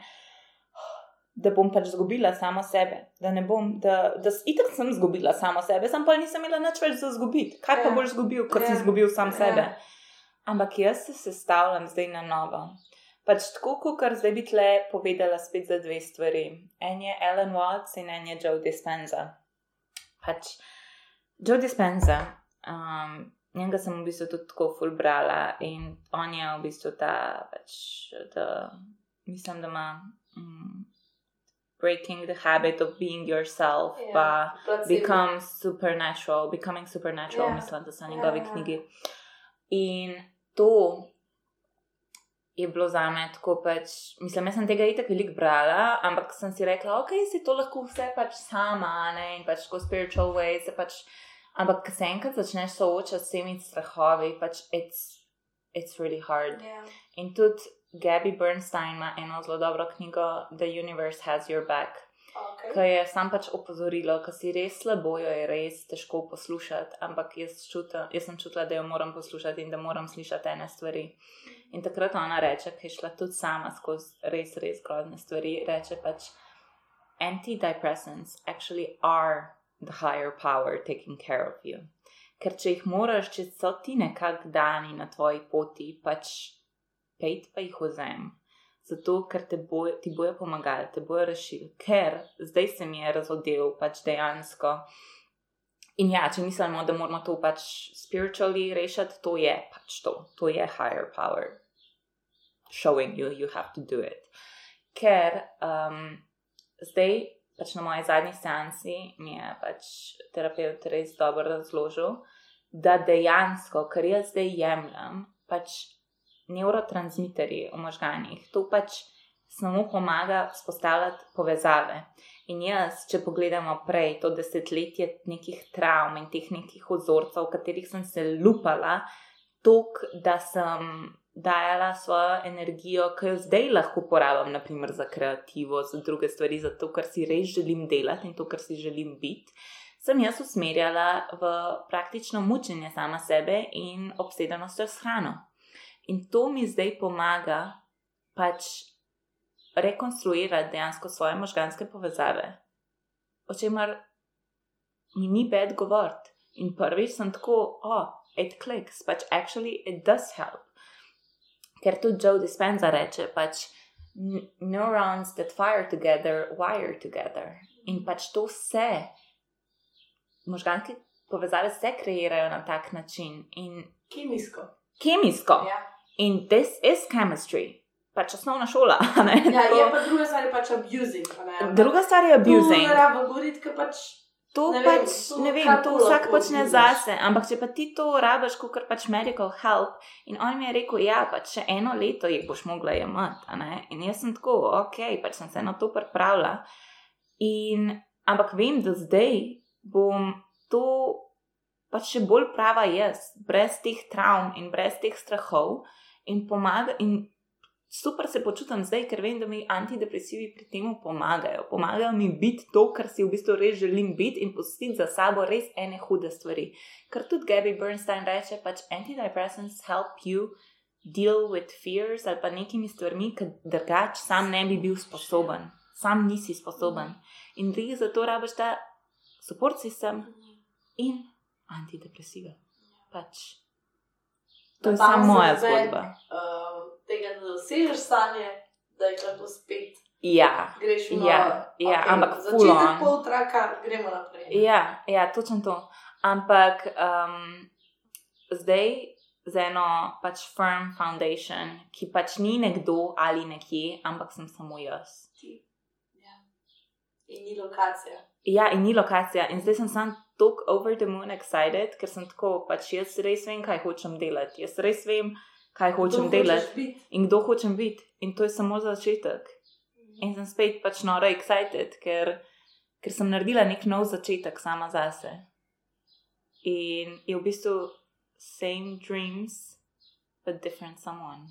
da bom pač izgubila samo sebe, da ne bom, da, da itak sem izgubila samo sebe, sem pa nisem imela nič več za izgubiti. Kaj pa Ja. boš izgubil, ko si Ja. izgubil sam Ja. sebe? Ampak jaz se sestavljam zdaj na novo. Pač tako, kot zdaj bi tle povedala spet za dve stvari. En je Ellen Watts in en je Joe Dispenza. Pač Joe Dispenza, um, njega sem v bistvu tudi tako ful brala in on je v bistvu ta, pač, da, mislim, da ima um, breaking the habit of being yourself, Ja, pa placebo. become supernatural, becoming supernatural, Ja. mislim, da so njegovi ja. knjigi. In to je bilo za me tako pač, mislim, jaz sem tega itak veliko brala, ampak sem si rekla, ok, si to lahko vse pač sama, ne, in pač tako spiritual way, se pač, ampak ko se enkrat začneš soočati s temi strahovi, pač it's, it's really hard. Ja. In tudi Gabby Bernstein ima eno zelo dobro knjigo, The Universe Has Your Back Okay. ki je sam pač opozorilo, da si res slabo, jo je res težko poslušati, ampak jaz, čutim, jaz sem čutila, da jo moram poslušati in da moram slišati ene stvari. In takrat ona reče, ki je šla tudi sama skozi res, res grozne stvari, reče pač, antidepressants actually are the higher power taking care of you. Ker če jih moraš, če so ti nekak dani na tvoji poti, pač pejt pa jih vzem. Zato, ker te bojo, ti bojo pomagali, te bojo rešili, ker zdaj se mi je razodel pač dejansko. In ja, če mislimo, da moramo to pač spiritually rešiti, to je pač to, to je higher power. Showing you, you have to do it. Ker um, zdaj, pač na moji zadnji seansi, mi je pač terapeut res dobro razložil, da dejansko, kar jaz zdaj jemljem, pač neurotransmiterji v možganjih, to pač samo pomaga spostavljati povezave. In jaz, če pogledamo prej, to desetletje nekih travm in teh nekih vzorcev, v katerih sem se lupala, tok, da sem dajala svojo energijo, ki jo zdaj lahko porabim, naprimer za kreativo, za druge stvari, za to, kar si res želim delati in to, kar si želim biti. Sem jaz usmerjala v praktično mučenje sama sebe in obsedenostjo s hrano. In to mi zdaj pomaga pač rekonstruirati dejansko svoje možganske povezave, o čemer mi ni bed govoriti. In prvič sem tako, oh, it clicks, pač actually it does help. Ker tudi Joe Dispenza reče, pač "N- neurons that fire together wire together. In pač to vse, možganske povezave se kreirajo na tak način in Kemijsko. kemijsko. Ja. In this is chemistry. pač osnovna šola. Ja, je pa druga stvar, je pač abusing. Druga stvar je abusing. Tu rabim govoriti, ker pač. To Ne vem, pač, to ne vem, kar to vsak počne zase, ampak če pa ti to rabiš, kot pač medical help, in on mi je rekel, ja, pač še eno leto jih boš mogla jemati, in jaz sem tako, ok, pač sem se na to pripravila. In, ampak vem, da zdaj bom to pač še bolj prava jaz, brez teh travm in brez teh strahov in pomaga. In super se počutim zdaj, ker vem, da mi antidepresivi pri tem pomagajo. Pomagajo mi biti to, kar si v bistvu res želim biti in pustiti za sabo res ene hude stvari. Ker tudi Gabby Bernstein reče, pač antidepressants help you deal with fears ali pa nekimi stvarmi, ki drugač sam ne bi bil sposoben, sam nisi sposoben. In ti zato rabiš ta support sistem in antidepresive. Pač. To je samo moja zgodba. Uh, tega ne dosežeš sanje, da jih lahko spet Ja, greš v Ja, ja, ampak full začetek on. pol traka, gremo naprej. ja, ja točno to. Ampak um, zdaj z eno pač firm foundation, ki pač ni nekdo ali nekje, ampak sem samo jaz. Ja. In ni lokacija. Ja, in ni lokacija. In zdaj sem sam tako over the moon excited, ker sem tako, pač jaz res vem, kaj hočem delati. Jaz res vem, kaj hočem Kdo delati in kdo hočem biti. In to je samo začetek. In sem spet pač noro excited, ker, ker sem naredila nek nov začetek sama zase. In je v bistvu same dreams, but different someone.